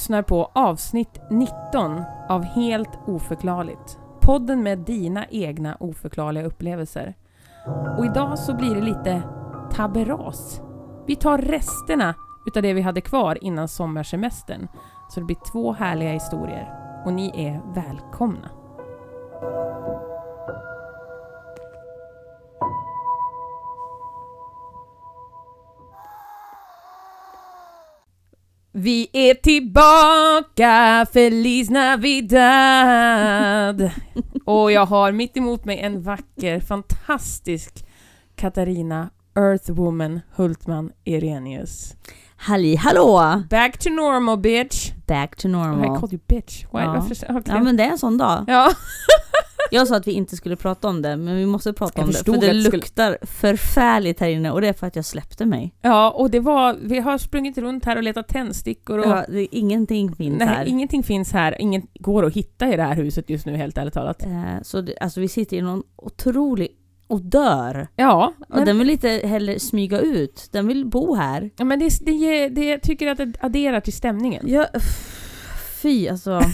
lyssnar på avsnitt 19 av Helt oförklarligt. Podden med dina egna oförklarliga upplevelser. Och idag så blir det lite tabberas. Vi tar resterna utav det vi hade kvar innan sommarsemestern. Så det blir två härliga historier. Och ni är välkomna. Vi är tillbaka, Feliz Navidad! Och jag har mitt emot mig en vacker, fantastisk Katarina Earthwoman Hultman Irenius. Halli hallå! Back to normal bitch! Back to I normal. called you bitch. Why? Ja. Varför? Okay. Ja men det är en sån dag. ja. Jag sa att vi inte skulle prata om det, men vi måste prata Jag om det. För det det skulle- luktar förfärligt här inne och det är för att jag släppte mig. ja, och det var... Vi har sprungit runt här och letat tändstickor och... Ja, det, ingenting finns nej, här. ingenting finns här. Inget går att hitta i det här huset just nu, helt ärligt talat. Eh, Så det, alltså vi sitter i någon otrolig odör. Ja, Och men, den vill inte heller smyga ut. Den vill bo här. ja, men det, det, det, jag tycker att det adderar till stämningen. Jag, fy alltså.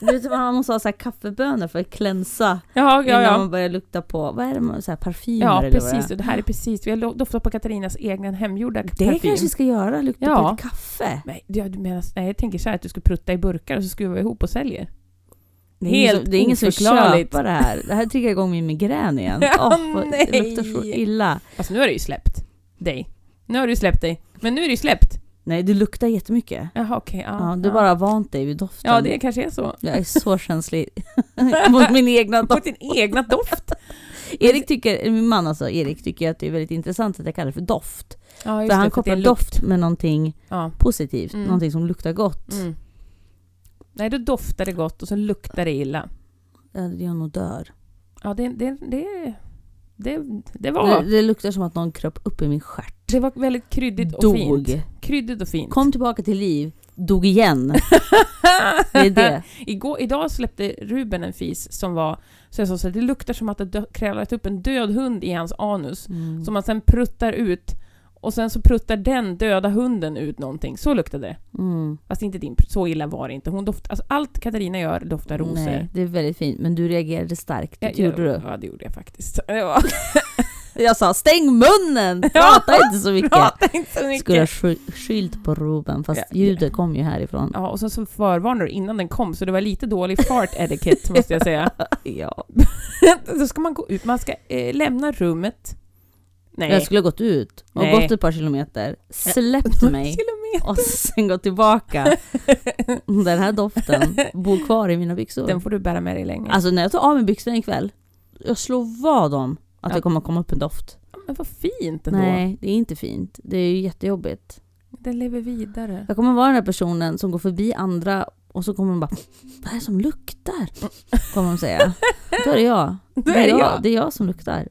Du vet, man måste ha så kaffebönor för att klänsa Ja, ja, innan man börjar lukta på, vad är det, man- så här parfymer Ja, eller vad det är? precis. Det här är precis... Vi har doftat på Katarinas egen hemgjorda Det parfym. kanske vi ska göra, lukta Ja. på ett kaffe. Nej, du, du menar, nej, jag tänker så här att du ska prutta i burkar och så skruvar vi ihop och säljer. Det är Helt som, det är ingen som köpa det här. Det här triggar igång min migrän igen. Ja, vad- nej. det luktar så illa. Fast nu har du ju släppt dig. Nu har du släppt dig. Men nu är det ju släppt. Nej, det luktar jättemycket. Jaha, okej. ja, Ja, du ja. bara vant dig vid doften. Ja, det kanske är så. Jag är så känslig mot min egna doft. din egna doft. Erik tycker, min man alltså, Erik tycker att det är väldigt intressant att jag kallar det för doft. Ja, för han det, för kopplar lukt. doft med någonting Ja. positivt, Mm. någonting som luktar gott. Mm. Nej, då doftar det gott och så luktar det illa. Ja, det är nog dör. Ja, det, det, det, det, det var... Det, det luktar som att någon kröp upp i min stjärt. Det var väldigt kryddigt och Dog. fint. Kryddigt och fint. Kom tillbaka till liv, dog igen. Det är det. Igår, idag släppte Ruben en fis som var... Så jag sa så här, det luktar som att det krävlat upp en död hund i hans anus. Mm. Som man sen pruttar ut. Och sen så pruttar den döda hunden ut någonting. Så luktade det. Mm. Fast inte din, så illa var det inte. Hon doft, alltså allt Katarina gör doftar rosor. Nej, det är väldigt fint. Men du reagerade starkt. Det gjorde ja, du. Ja, det gjorde jag faktiskt. Jag sa stäng munnen! Prata inte så mycket. prata inte så mycket. Skulle ha sky- skylt på Ruben, fast ja. ljudet kom ju härifrån. Ja, och sen så förvarnade du innan den kom, så det var lite dålig fart etiquette måste jag säga. Ja. Då ska man gå ut, man ska eh, lämna rummet. Nej. Jag skulle ha gått ut och Nej. gått ett par kilometer, släppt mig Kilometer. och sen gått tillbaka. Den här doften bor kvar i mina byxor. Den får du bära med dig länge. Alltså när jag tar av mig byxorna ikväll, jag slår vad om att Ja. det kommer komma upp en doft. Men vad fint ändå. Nej, det är inte fint. Det är ju jättejobbigt. Den lever vidare. Jag kommer vara den här personen som går förbi andra och så kommer de bara Vad är det som luktar? Kommer de säga. Då är det jag. Då är det jag. Det är jag som luktar.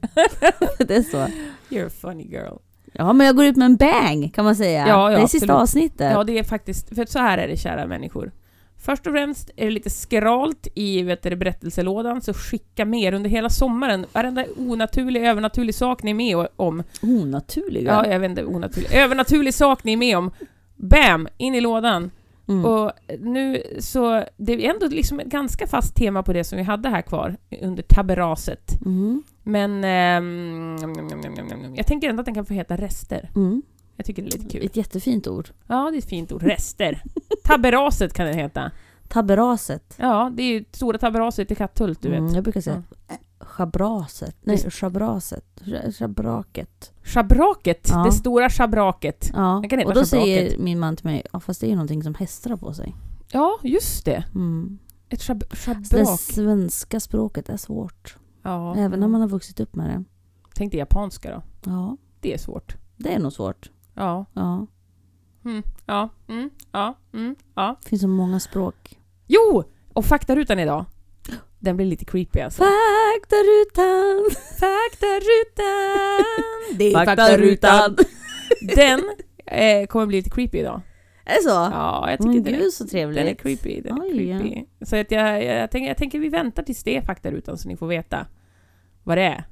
det är så. You're a funny girl. Ja, men jag går ut med en bang kan man säga. Ja, ja, det är sista absolut. avsnittet. Ja, det är faktiskt... För så här är det, kära människor. Först och främst är det lite skralt i vet du, berättelselådan, så skicka mer under hela sommaren. Varenda onaturlig, övernaturlig sak ni är med om. Onaturliga. Ja, jag vet inte, onaturlig. Övernaturlig sak ni är med om. Bam! In i lådan. Mm. Och nu så... Det är ändå liksom ett ganska fast tema på det som vi hade här kvar under tabberaset. Mm. Men... ehm, jag tänker ändå att den kan få heta rester. Mm. Jag tycker det är lite kul. Ett jättefint ord. Ja, det är ett fint ord. Rester. Tabberaset kan den heta. Tabberaset. Ja, det är ju stora tabberaset i Katthult, du vet. Mm, jag brukar säga schabraset. Nej, schabraset. Sch- Schabraket. Schabraket, Ja. det stora schabraket. Ja, Jag kan heta och då schabraket. säger min man till mig, ja fast det är ju någonting som hästar har på sig. Ja, just det. Mm. Ett schab Så det schabrak. svenska språket är svårt. Ja. Även när man har vuxit upp med det. Tänk dig japanska då. Ja, Det är svårt. det är nog svårt. Ja. Ja, Mm. Ja. Mm. Ja. Mm. Ja. det finns så många språk. Jo! Och faktarutan idag. Den blir lite creepy alltså. Faktarutan! Faktarutan! Det Faktarutan! Den eh, kommer bli lite creepy idag. Är det så? Ja, jag tycker Men den är gud så trevligt. Den är creepy. Den är Oj, creepy. Så att jag, jag, tänker, jag tänker vi väntar tills det är faktarutan så ni får veta vad det är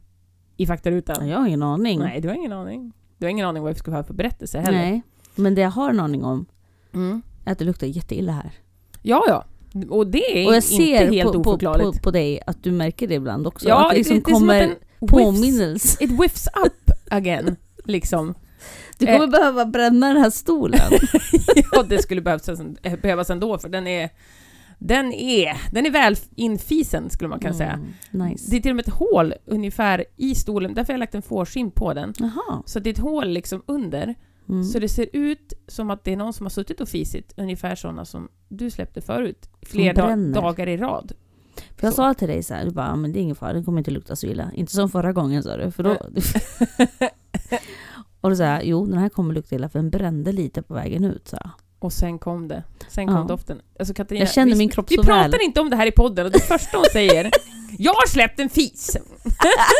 i faktarutan. Jag har ingen aning. Nej, du har ingen aning. Du har ingen aning vad vi ska ha för berättelse heller. Nej. Men det jag har en aning om, Mm. att det luktar jätteilla här. Ja, ja. Och det är Och jag inte ser helt på, på, oförklarligt. på, på dig att du märker det ibland också. ja, att det liksom det, det som kommer whiffs, påminnelse. it whiffs up again. Liksom. Du kommer behöva bränna den här stolen. ja, det skulle behövas, eh, behövas ändå, för den är, den är, den är väl infisen, skulle man kunna säga. Mm, nice. Det är till och med ett hål ungefär i stolen, därför har jag lagt en fårskinn på den. Jaha. Så det är ett hål liksom under. Mm. Så det ser ut som att det är någon som har suttit och fisit, ungefär sådana som du släppte förut, flera dagar i rad. För jag Så. sa till dig så här, du bara, "Ah, men det är ingen fara, den kommer inte lukta så illa. Inte som förra gången sa du. För då... och då sa jo den här kommer lukta illa för den brände lite på vägen ut. Så. Och sen kom det. Sen kom Ja. doften. Alltså Katarina, Jag kände vi, min kropp Vi så pratar väl. inte om det här i podden och det första hon säger Jag har släppt en fis!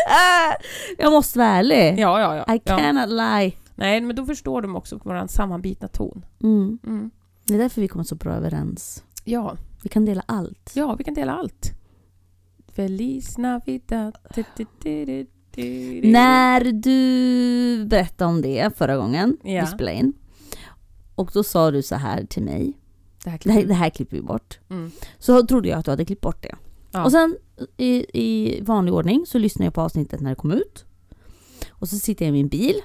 jag måste vara ärlig. Ja, ja, ja. I ja. cannot lie. Nej, men då förstår de också vår sammanbitna ton. Mm. Mm. Det är därför vi kommer så bra överens. Ja, Vi kan dela allt. ja, vi kan dela allt. Feliz Navidad. När du berättade om det förra gången Ja. vi spelade in. Och då sa du så här till mig. Det här klipper det här klipper vi bort. mm. Så trodde jag att du hade klippt bort det. Ja. Och sen i, i vanlig ordning så lyssnar jag på avsnittet när det kom ut. Och så sitter jag i min bil.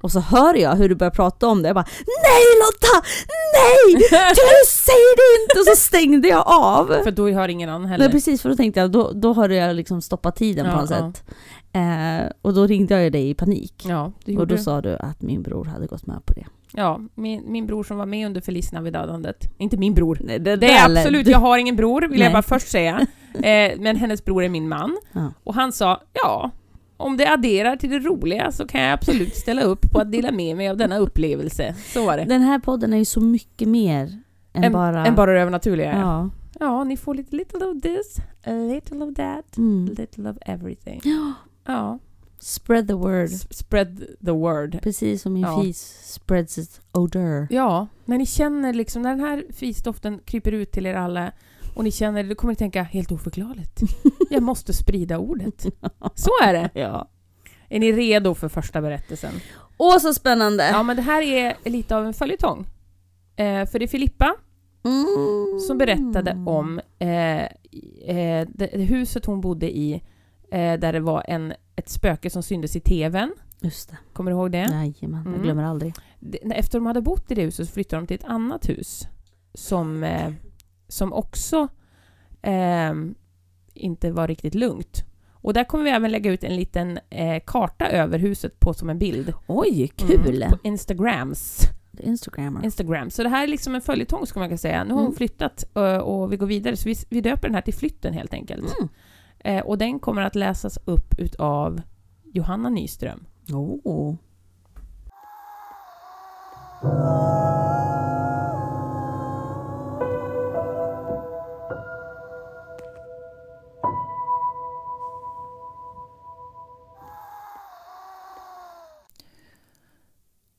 Och så hör jag hur du börjar prata om det. Jag bara Nej Lotta! Nej! Du säger det inte! Och så stängde jag av. För då hör ingen annan heller. Nej precis, för då tänkte jag då, då har jag liksom stoppat tiden på Ja, något ja. sätt. Eh, och då ringde jag dig i panik. Ja, det och då sa du att min bror hade gått med på det. Ja, min, min bror som var med under Feliz Navidadandet. Inte min bror. Nej, det, Det är absolut, jag har ingen bror, vill jag Nej. bara först säga. Eh, men hennes bror är min man. Ja. Och han sa, ja, om det adderar till det roliga så kan jag absolut ställa upp på att dela med mig av denna upplevelse. Så var det. Den här podden är ju så mycket mer än, Än- bara... Än bara det övernaturliga. Ja. Ja. ni får lite little of this, a little of that, Mm. little of everything. Ja. Ja, Spread the word. S- spread the word. Precis som min Ja. fis spreads its odor. Ja, när ni känner liksom, när den här fisdoften kryper ut till er alla och ni känner, då kommer ni tänka helt oförklarligt. Jag måste sprida ordet. Så är det. Ja. Är ni redo för första berättelsen? Åh, så spännande! Ja, men det här är lite av en följetong. Eh, för det är Filippa Mm. som berättade om eh, eh, det, huset hon bodde i eh, där det var en, ett spöke som syntes i TVn. Just det. Kommer du ihåg det? Jajamän, jag Mm. glömmer aldrig. Efter de hade bott i det huset så flyttade de till ett annat hus som, eh, som också eh, inte var riktigt lugnt. Och där kommer vi även lägga ut en liten eh, karta över huset på som en bild. Oj, kul! Mm, på Instagrams. Instagrammer. Instagram. Så det här är liksom en följetong ska man kunna säga. Nu har hon Mm. flyttat eh, och vi går vidare, så vi, vi döper den här till Flytten helt enkelt. Mm. Eh, och den kommer att läsas upp utav Johanna Nyström. Oh.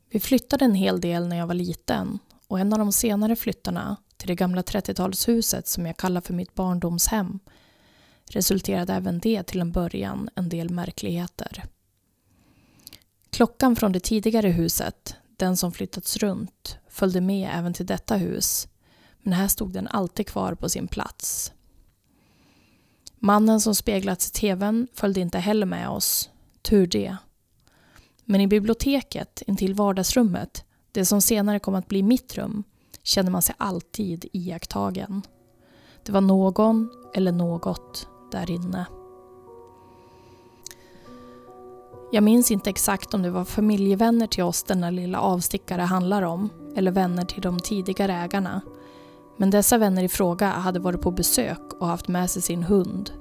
Vi flyttade en hel del när jag var liten och en av de senare flyttarna till det gamla 30-talshuset som jag kallar för mitt barndomshem resulterade även det till en början en del märkligheter. Klockan från det tidigare huset, den som flyttats runt, följde med även till detta hus men här stod den alltid kvar på sin plats. Mannen som speglats i tvn följde inte heller med oss, tur det. Men i biblioteket intill vardagsrummet, det som senare kom att bli mitt rum, kände man sig alltid iakttagen. Det var någon eller något där inne. Jag minns inte exakt om det var familjevänner till oss denna lilla avstickare handlar om, eller vänner till de tidigare ägarna. Men dessa vänner i fråga hade varit på besök och haft med sig sin hund,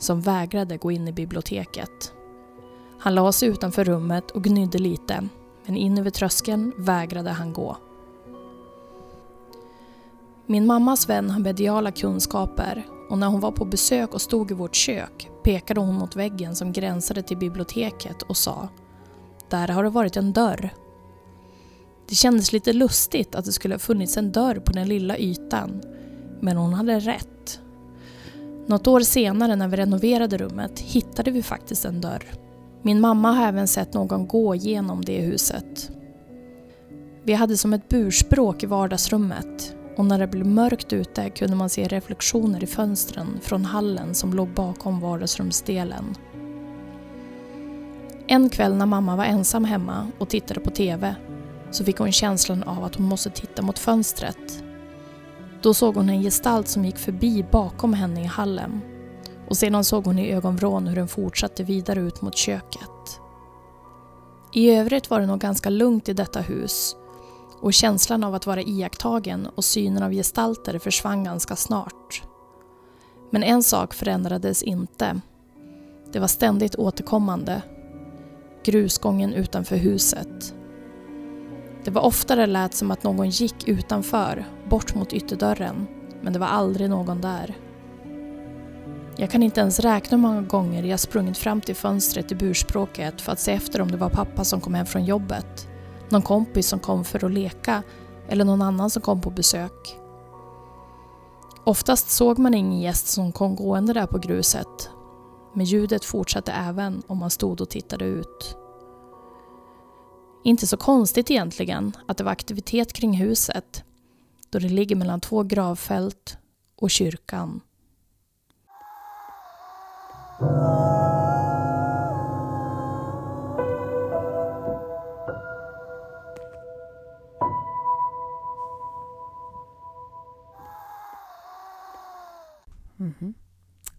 som vägrade gå in i biblioteket. Han la sig utanför rummet och gnydde lite, men in över tröskeln vägrade han gå. Min mammas vän har mediala kunskaper och när hon var på besök och stod i vårt kök pekade hon mot väggen som gränsade till biblioteket och sa Där har det varit en dörr. Det kändes lite lustigt att det skulle ha funnits en dörr på den lilla ytan, men hon hade rätt. Något år senare när vi renoverade rummet hittade vi faktiskt en dörr. Min mamma har även sett någon gå genom det huset. Vi hade som ett burspråk i vardagsrummet och när det blev mörkt ute kunde man se reflektioner i fönstren från hallen som låg bakom vardagsrumsdelen. En kväll när mamma var ensam hemma och tittade på TV så fick hon känslan av att hon måste titta mot fönstret. Då såg hon en gestalt som gick förbi bakom henne i hallen och sedan såg hon i ögonvrån hur den fortsatte vidare ut mot köket. I övrigt var det nog ganska lugnt i detta hus och känslan av att vara iakttagen och synen av gestalter försvann ganska snart. Men en sak förändrades inte. Det var ständigt återkommande. Grusgången utanför huset. Det var ofta det lät som att någon gick utanför, bort mot ytterdörren, men det var aldrig någon där. Jag kan inte ens räkna hur många gånger jag sprungit fram till fönstret i burspråket för att se efter om det var pappa som kom hem från jobbet, någon kompis som kom för att leka eller någon annan som kom på besök. Oftast såg man ingen gäst som kom gående där på gruset, men ljudet fortsatte även om man stod och tittade ut. Inte så konstigt egentligen att det var aktivitet kring huset, då det ligger mellan två gravfält och kyrkan.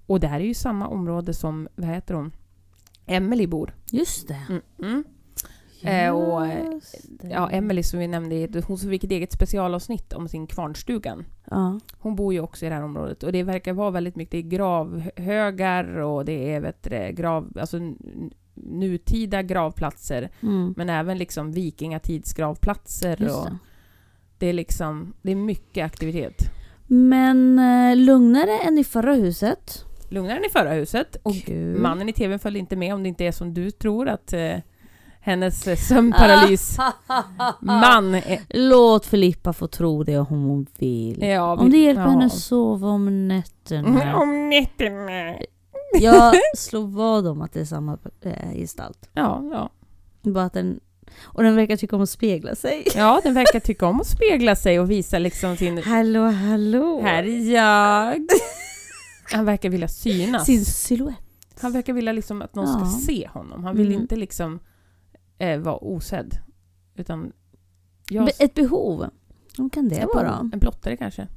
Och det här är ju samma område som, vad heter hon, Emily bor. Just det. Mm. Eh, och, det. Ja, Emily som vi nämnde, hon fick ett eget specialavsnitt om sin kvarnstugan. Ja. Hon bor ju också i det här området och det verkar vara väldigt mycket det gravhögar och det är vet grav, alltså nutida gravplatser Mm. men även liksom vikingatidsgravplatser Just och det. det är liksom det är mycket aktivitet. Men eh, lugnare än i förra huset. Lugnare än i förra huset och Kul. mannen i tvn följde inte med om det inte är som du tror att eh, hennes eh, sömnparalys man är, Låt Filippa få tro det om hon vill. ja, Om det hjälper ja. henne sova om nätterna. Om nätterna. Jag slår vad om att det är samma eh, gestalt. Ja, ja. Bara att den, och den verkar tycka om att spegla sig. ja, den verkar tycka om att spegla sig och visa liksom sin Hallå hallå! Här är jag. Han verkar vilja synas. Sin silhuett. Han verkar vilja liksom att någon Ja. ska se honom. Han vill Mm. inte liksom eh, vara osedd. Utan jag... Be- Ett behov. Vad kan det vara? En blottare kanske.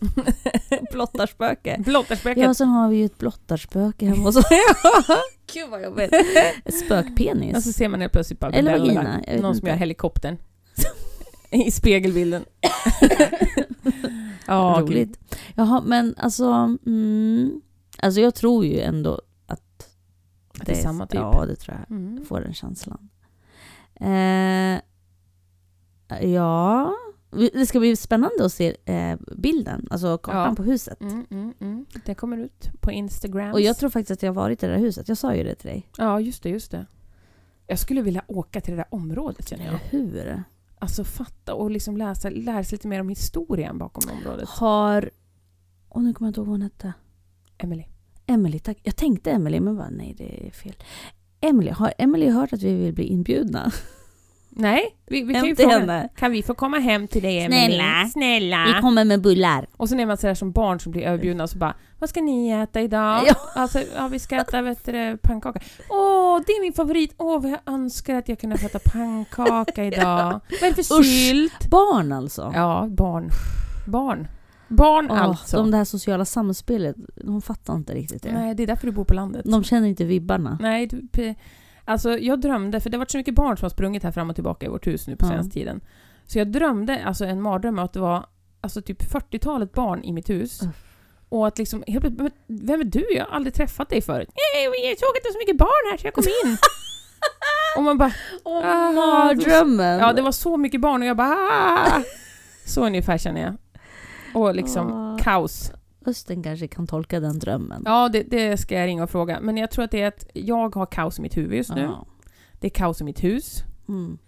Blottarspöke. Blottarspöket. Ja, sen har vi ju ett blottarspöke hemma hos oss. Gud vad jobbigt. Spökpenis. Och så ser man helt plötsligt bara Eller vagina, Någon som inte. gör helikoptern. I spegelbilden. ja, gud. Roligt. Jaha, men alltså... Mm, alltså jag tror ju ändå att... Att det är samma typ. Ja, det tror jag. Mm. Får den känslan. Eh, ja... Det ska bli spännande att se eh, bilden, alltså kartan Ja. på huset. Mm, mm, mm. Det kommer ut på Instagram. Och jag tror faktiskt att jag har varit i det där huset. Jag sa ju det till dig. Ja, just det, just det. Jag skulle vilja åka till det där området känner jag. Hur? Alltså fatta och liksom läsa, lära sig lite mer om historien bakom området. Har... Och nu kommer jag inte ihåg vad hon hette. Emily. Emily, tack. Jag tänkte Emily, men bara nej, det är fel. Emily, har Emily hört att vi vill bli inbjudna? Nej, vi, vi kan ju fråga. henne. Kan vi få komma hem till dig Emily? Snälla. Snälla. Vi kommer med bullar. Och sen är man sådär som barn som blir överbjudna och så bara Vad ska ni äta idag? Ja. Alltså, ja, vi ska äta vet du, pannkaka. Åh, det är min favorit! Åh, vad jag önskar att jag kunde få äta pannkaka idag. Vad är det för sylt? Barn alltså. Ja, barn. Barn. Barn Åh, alltså. De det här sociala samspelet, de fattar inte riktigt det. Nej, det är därför du bor på landet. De känner inte vibbarna. Nej, du, alltså jag drömde, för det har varit så mycket barn som har sprungit här fram och tillbaka i vårt hus nu på Ja. senaste tiden. Så jag drömde, alltså en mardröm, att det var alltså typ 40-talet barn i mitt hus. Uff. Och att liksom, helt plötsligt, "Men vem är du? Jag har aldrig träffat dig förut. Nej, jag såg att det var så mycket barn här så jag kom in. och man bara, Åh, Aha, mardrömmen! ja det var så mycket barn och jag bara, ah! Så ungefär känner jag. Och liksom Åh. kaos. Östen kanske kan tolka den drömmen. Ja, det, det ska jag ringa och fråga. Men jag tror att det är att jag har kaos i mitt huvud just nu. Ja. Det är kaos i mitt hus. Mm.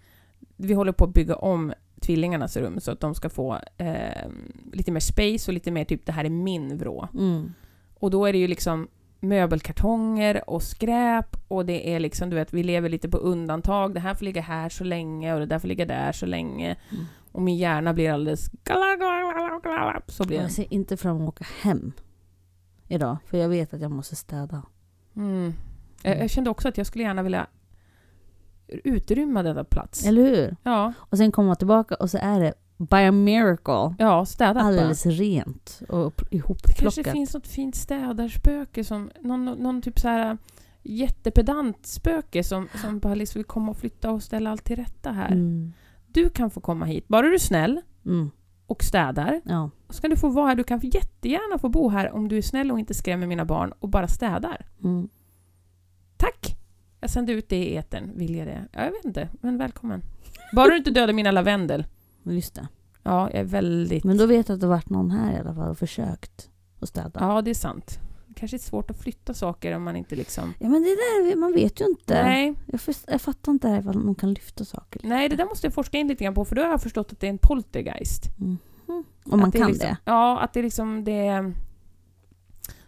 Vi håller på att bygga om tvillingarnas rum så att de ska få eh, lite mer space och lite mer typ det här är min vrå. Mm. Och då är det ju liksom möbelkartonger och skräp och det är liksom, du vet, vi lever lite på undantag. Det här får ligga här så länge och det där får ligga där så länge. Mm. Och min hjärna blir alldeles... Så blir Jag den. ser inte fram emot att åka hem idag, för jag vet att jag måste städa. Mm. Jag, jag kände också att jag skulle gärna vilja utrymma denna plats. Eller hur? Ja, Och sen komma tillbaka och så är det by a miracle ja städat bara. alldeles rent och upp- Det ihopplockat. kanske finns något fint städarspöke som... Någon, någon typ så här jättepedant spöke som, som bara liksom vill komma och flytta och ställa allt till rätta här. Mm. Du kan få komma hit, bara du är snäll Mm. och städar. Ja. Och så kan du få vara här. Du kan jättegärna få bo här om du är snäll och inte skrämmer mina barn och bara städar. Mm. Tack! Jag sände ut det i etern. Vill jag det? Ja, jag vet inte, men välkommen. Bara du inte dödar mina lavendel. Just det. Ja, jag är väldigt... Men då vet jag att det varit någon här i alla fall och försökt att städa. Ja, det är sant. Kanske är svårt att flytta saker om man inte liksom... Ja men det där, man vet ju inte. Nej, Jag, först, jag fattar inte det här ifall man kan lyfta saker. nej, det där måste jag forska in lite grann på för då har jag förstått att det är en poltergeist. Mm. Om man det är kan liksom, det. Ja, att det är liksom det...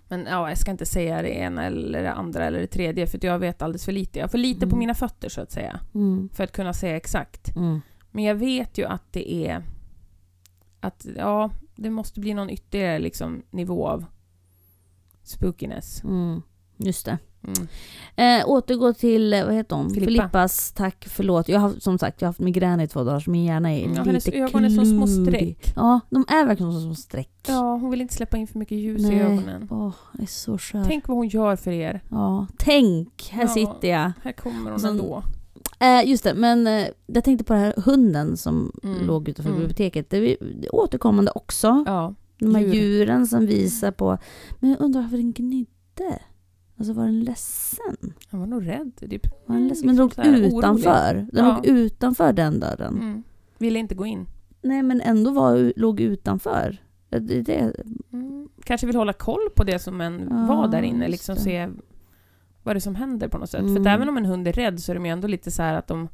Men ja, jag ska inte säga det ena eller det andra eller det tredje för jag vet alldeles för lite. Jag har för lite på Mm. mina fötter så att säga Mm. för att kunna säga exakt. Mm. Men jag vet ju att det är... Att ja, det måste bli någon ytterligare liksom, nivå av spookiness. Mm. Just det. Mm. Eh, återgå till, eh, vad heter hon? Filippa. Filippas tack, förlåt. Jag har som sagt jag har haft migrän i två dagar så min hjärna är Ja, lite hennes ögon är som små streck. Ja, de är verkligen som små streck. Ja, hon vill inte släppa in för mycket ljus Nej. i ögonen. Åh, jag är så skör. Tänk vad hon gör för er. Ja, tänk! Här Ja. sitter jag. Här kommer hon Sen- ändå. Eh, just det, men eh, jag tänkte på den här hunden som Mm. låg utanför Mm. biblioteket. Det är, det är återkommande också. Ja. De här djur. djuren som visar på... Men jag undrar varför den gnydde? Alltså var den ledsen? Han var nog rädd. Typ. Var den Mm, ledsen? Men den liksom låg så här utanför. Den Ja. låg utanför den dörren. Mm. Ville inte gå in. Nej men ändå var, låg utanför. Det, det, Mm. Kanske vill hålla koll på det som en Ja, var där inne. Liksom se vad det är som händer på något sätt. För Mm. att även om en hund är rädd så är de ju ändå lite så här att de...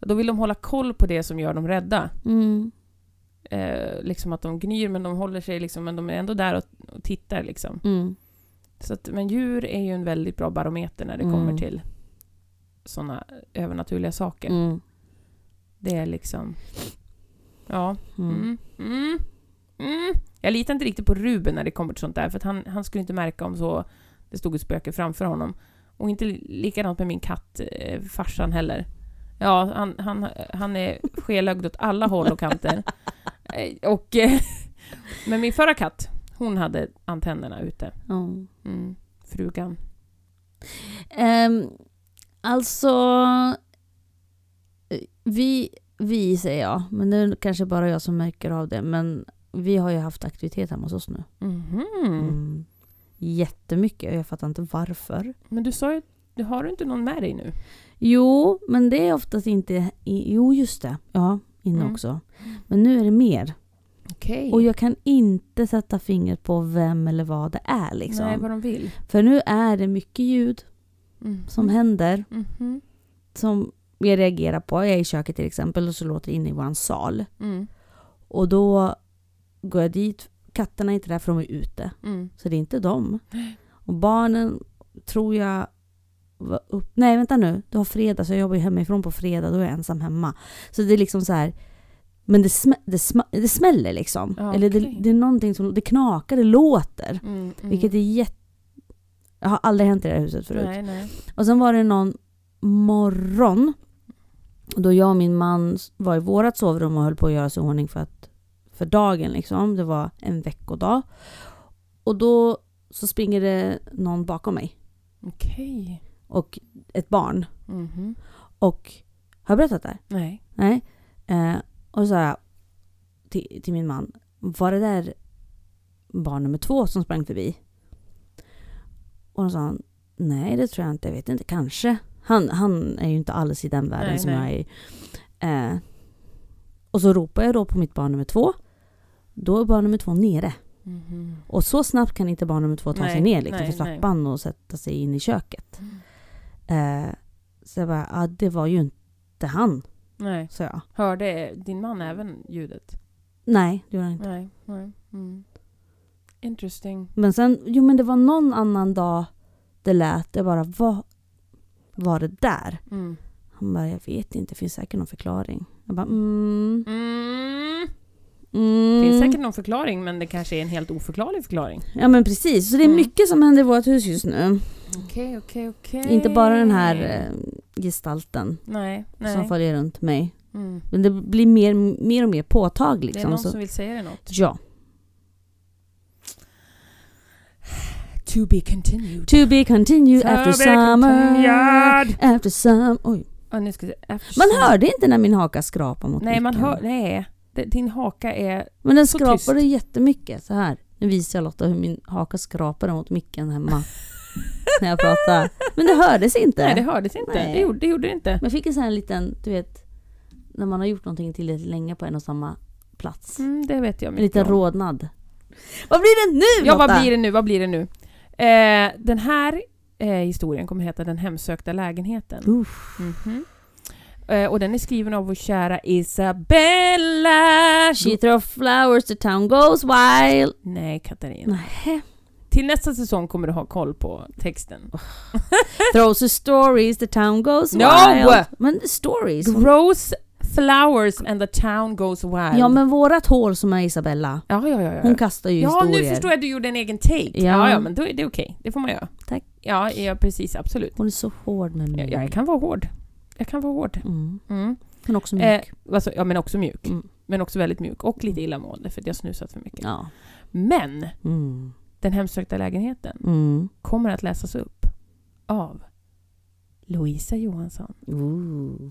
Då vill de hålla koll på det som gör dem rädda. mm, Eh, liksom att de gnyr men de håller sig liksom, men de är ändå där och, och tittar liksom. mm, Så att, men djur är ju en väldigt bra barometer när det Mm. kommer till sådana övernaturliga saker. mm, Det är liksom... Ja. mm. Mm. Mm. Jag litar inte riktigt på Ruben när det kommer till sånt där, för han, han skulle inte märka om så det stod ett spöke framför honom. Och inte likadant med min katt, eh, farsan heller. Ja, han, han, han är skelögd åt alla håll och kanter. Eh, och, eh, men min förra katt, hon hade antennerna ute. Mm. Frugan. Ehm, alltså... eh, Vi, vi säger jag, men det är kanske bara jag som märker av det. Men vi har ju haft aktivitet hemma hos oss nu. Mhm. Mm. Jättemycket och jag fattar inte varför. Men du sa ju, du har du inte någon med dig nu? Jo, men det är oftast inte... Jo, just det. Ja, inne Mm. också. Men nu är det mer. Okej. Och jag kan inte sätta fingret på vem eller vad det är. Liksom. Nej, vad de vill. För nu är det mycket ljud Mhm. som händer. Mhm. Som jag reagerar på. Jag är i köket till exempel och så låter det inne i vår sal. Mm. Och då går jag dit. Katterna är inte där för de är ute. Mm. Så det är inte dem. Och barnen tror jag var upp... Nej vänta nu, det var fredag så jag jobbar ju hemifrån på fredag. Då är jag ensam hemma. Så det är liksom så här... Men det, smä, det, smä, det smäller liksom. Ja, Eller det, det är någonting som... Det knakar, det låter. Mm. Mm. Vilket är jätte... Jag har aldrig hänt i det här huset förut. Nej, nej. Och sen var det någon morgon då jag och min man var i vårat sovrum och höll på att göra sig i ordning för, att, för dagen. Liksom. Det var en veckodag. Och då så springer det någon bakom mig Okej. Och ett barn. Mhm. Och har jag berättat det? Nej. Nej. Eh, och så sa jag till, till min man, var det där barn nummer två som sprang förbi? Och då sa han, nej det tror jag inte, jag vet inte, kanske. Han, han är ju inte alls i den världen Nej, som nej. jag är i. Eh, och så ropar jag då på mitt barn nummer två. Då är barn nummer två nere. Mhm. Och så snabbt kan inte barn nummer två ta sig Nej, ner liksom, nej, för trappan och sätta sig in i köket. Mm. Eh, så jag bara, ja det var ju inte han, Nej. sa jag. Hörde din man även ljudet? Nej, det gjorde han inte. Nej. Nej. Mm. Interesting. Men sen, jo men det var någon annan dag det lät. Jag bara, vad var det där? Mm. Han bara, jag vet inte, det finns säkert någon förklaring. Jag bara, mm, Mm. Mm. Det finns säkert någon förklaring men det kanske är en helt oförklarlig förklaring. Ja men precis, så det är Mm. mycket som händer i vårt hus just nu. Okej, okej, okej. Inte bara den här eh, gestalten Nej, nej. som följer runt mig. Mm. Men det blir mer, mer och mer påtagligt. Det är Liksom, någon så, som vill säga det något. Ja. To be continued. To be continued after be summer. continued. After some... Oj. Ja, nu ska se. After Man summer. hörde inte när min haka skrapade mot Nej, man micken. hör... Nej. Din haka är... Men den så skrapade tyst. jättemycket. Så här. Nu visar jag Lotta hur min haka skrapade mot micken hemma. när jag pratade. Men det hördes inte. Nej, det hördes inte. Nej. Det gjorde, det gjorde det inte. Men jag fick en sån här liten, du vet, när man har gjort någonting tillräckligt länge på en och samma plats. Mm, det vet jag En mycket liten om. rodnad. Vad blir det nu Ja, Lotta? vad blir det nu? Vad blir det nu? Eh, den här eh, historien kommer heta Den hemsökta lägenheten. Uff. Mhm. Eh, och den är skriven av vår kära Isabella. She throw flowers, the town goes wild. Nej, Katarina. Nej. Till nästa säsong kommer du ha koll på texten. Throws the stories, the town goes No! wild. Men stories. Grows flowers and the town goes wild. Ja men vårat hål som är Isabella, ja, ja, ja, ja. hon kastar ju Ja, historier. nu förstår jag att du gjorde en egen take. Ja. Ja, ja, men då är det okej. Det får man göra. Tack. Ja, ja precis. Absolut. Hon är så hård med mig. Jag, jag kan vara hård. Jag kan vara hård. Mm. Mm. Men också mjuk. Eh, alltså, ja, men också mjuk. Mm. Men också väldigt mjuk. Och lite illamående för att jag snusat för mycket. Ja. Men Mm. den hemsökta lägenheten Mm. kommer att läsas upp av Louisa Johansson. Ooh.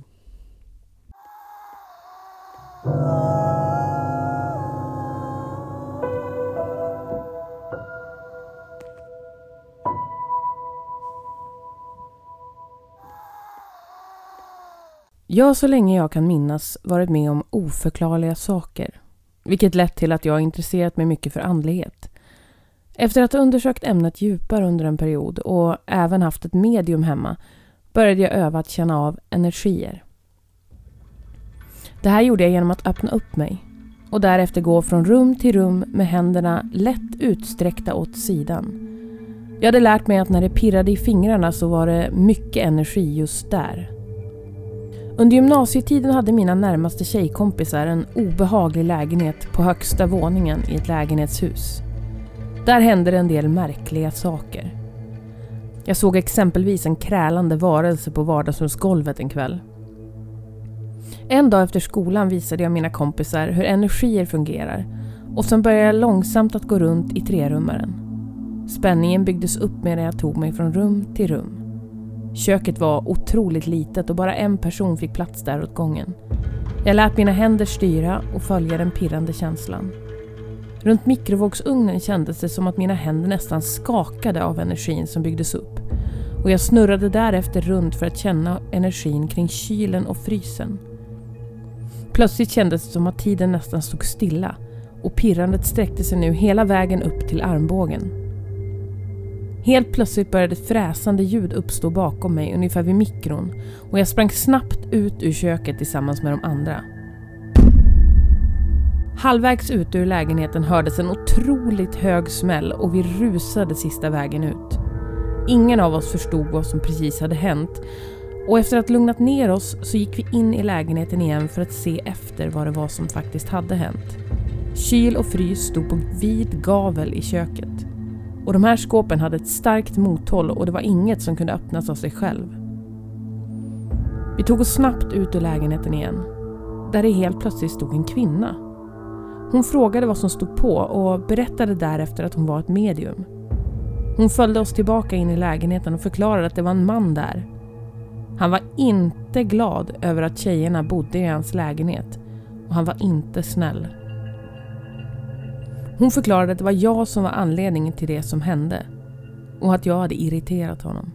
Jag har så länge jag kan minnas varit med om oförklarliga saker. Vilket lett till att jag har intresserat mig mycket för andlighet. Efter att ha undersökt ämnet djupare under en period och även haft ett medium hemma började jag öva att känna av energier. Det här gjorde jag genom att öppna upp mig och därefter gå från rum till rum med händerna lätt utsträckta åt sidan. Jag hade lärt mig att när det pirrade i fingrarna så var det mycket energi just där. Under gymnasietiden hade mina närmaste tjejkompisar en obehaglig lägenhet på högsta våningen i ett lägenhetshus. Där hände det en del märkliga saker. Jag såg exempelvis en krälande varelse på vardagsrumsgolvet en kväll. En dag efter skolan visade jag mina kompisar hur energier fungerar och sen började jag långsamt att gå runt i trerummaren. Spänningen byggdes upp medan jag tog mig från rum till rum. Köket var otroligt litet och bara en person fick plats där åt gången. Jag lät mina händer styra och följa den pirrande känslan. Runt mikrovågsugnen kändes det som att mina händer nästan skakade av energin som byggdes upp. Och jag snurrade därefter runt för att känna energin kring kylen och frysen. Plötsligt kändes det som att tiden nästan stod stilla och pirrandet sträckte sig nu hela vägen upp till armbågen. Helt plötsligt började ett fräsande ljud uppstå bakom mig ungefär vid mikron och jag sprang snabbt ut ur köket tillsammans med de andra. Halvvägs ut ur lägenheten hördes en otroligt hög smäll och vi rusade sista vägen ut. Ingen av oss förstod vad som precis hade hänt och efter att lugnat ner oss så gick vi in i lägenheten igen för att se efter vad det var som faktiskt hade hänt. Kyl och frys stod på vid gavel i köket. Och de här skåpen hade ett starkt mothåll och det var inget som kunde öppnas av sig själv. Vi tog oss snabbt ut ur lägenheten igen. Där det helt plötsligt stod en kvinna. Hon frågade vad som stod på och berättade därefter att hon var ett medium. Hon följde oss tillbaka in i lägenheten och förklarade att det var en man där. Han var inte glad över att tjejerna bodde i hans lägenhet och han var inte snäll. Hon förklarade att det var jag som var anledningen till det som hände och att jag hade irriterat honom.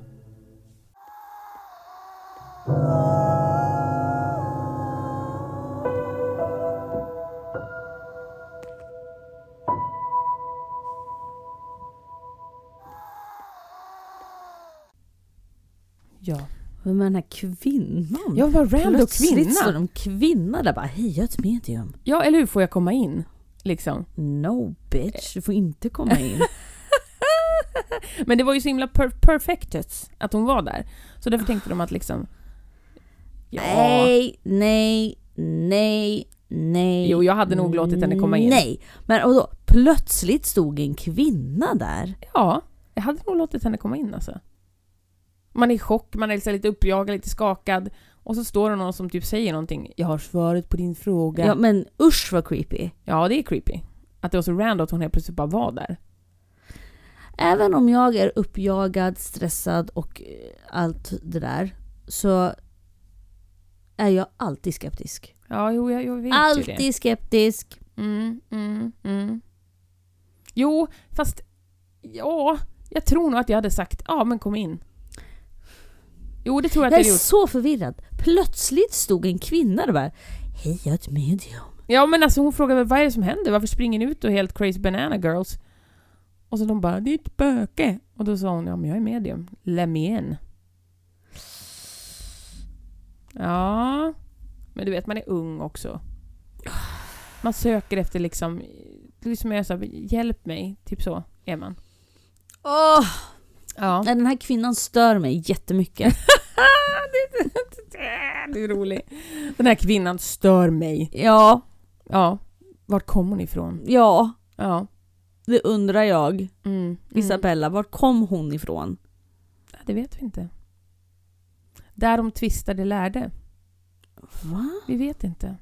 Ja. Är den här kvinnan? Jag var random Plötsligt kvinna. står de kvinna där bara, hej jag är ett medium. Ja, eller hur? Får jag komma in? Liksom. No bitch, du får inte komma in. Men det var ju så himla per perfectus att hon var där. Så därför tänkte de att liksom... Ja. Nej, nej, nej, nej. Jo, jag hade nog låtit henne komma in. Nej, men och då, plötsligt stod en kvinna där. Ja, jag hade nog låtit henne komma in alltså. Man är i chock, man är lite uppjagad, lite skakad. Och så står det någon som typ säger någonting. Jag har svaret på din fråga. Ja, men usch vad creepy. Ja, det är creepy. Att det var så random att hon helt plötsligt bara var där. Även om jag är uppjagad, stressad och eh, allt det där så är jag alltid skeptisk. Ja, jo, jag, jag vet ju det. Alltid skeptisk. Mm, mm, mm. Jo, fast... Ja, jag tror nog att jag hade sagt ja, men kom in. Jo, det tror jag att Jag är gjort. så förvirrad. Plötsligt stod en kvinna där och bara Hej, jag är ett medium. Ja, men alltså hon frågade vad är det som händer? Varför springer ni ut och helt crazy banana girls? Och så de bara, det är ett spöke. Och då sa hon, ja men jag är medium. Läm me in. Ja, men du vet man är ung också. Man söker efter liksom, liksom jag sa, hjälp mig, typ så är man. Åh! Ja. Nej, Den här kvinnan stör mig jättemycket. det är roligt. Den här kvinnan stör mig. Ja, Ja. Vart kom hon ifrån? ja, Ja. det undrar jag. Mm. Mm. Isabella, vart kom hon ifrån? Det vet vi inte. Där de tvistade lärde. Va? Vi vet inte.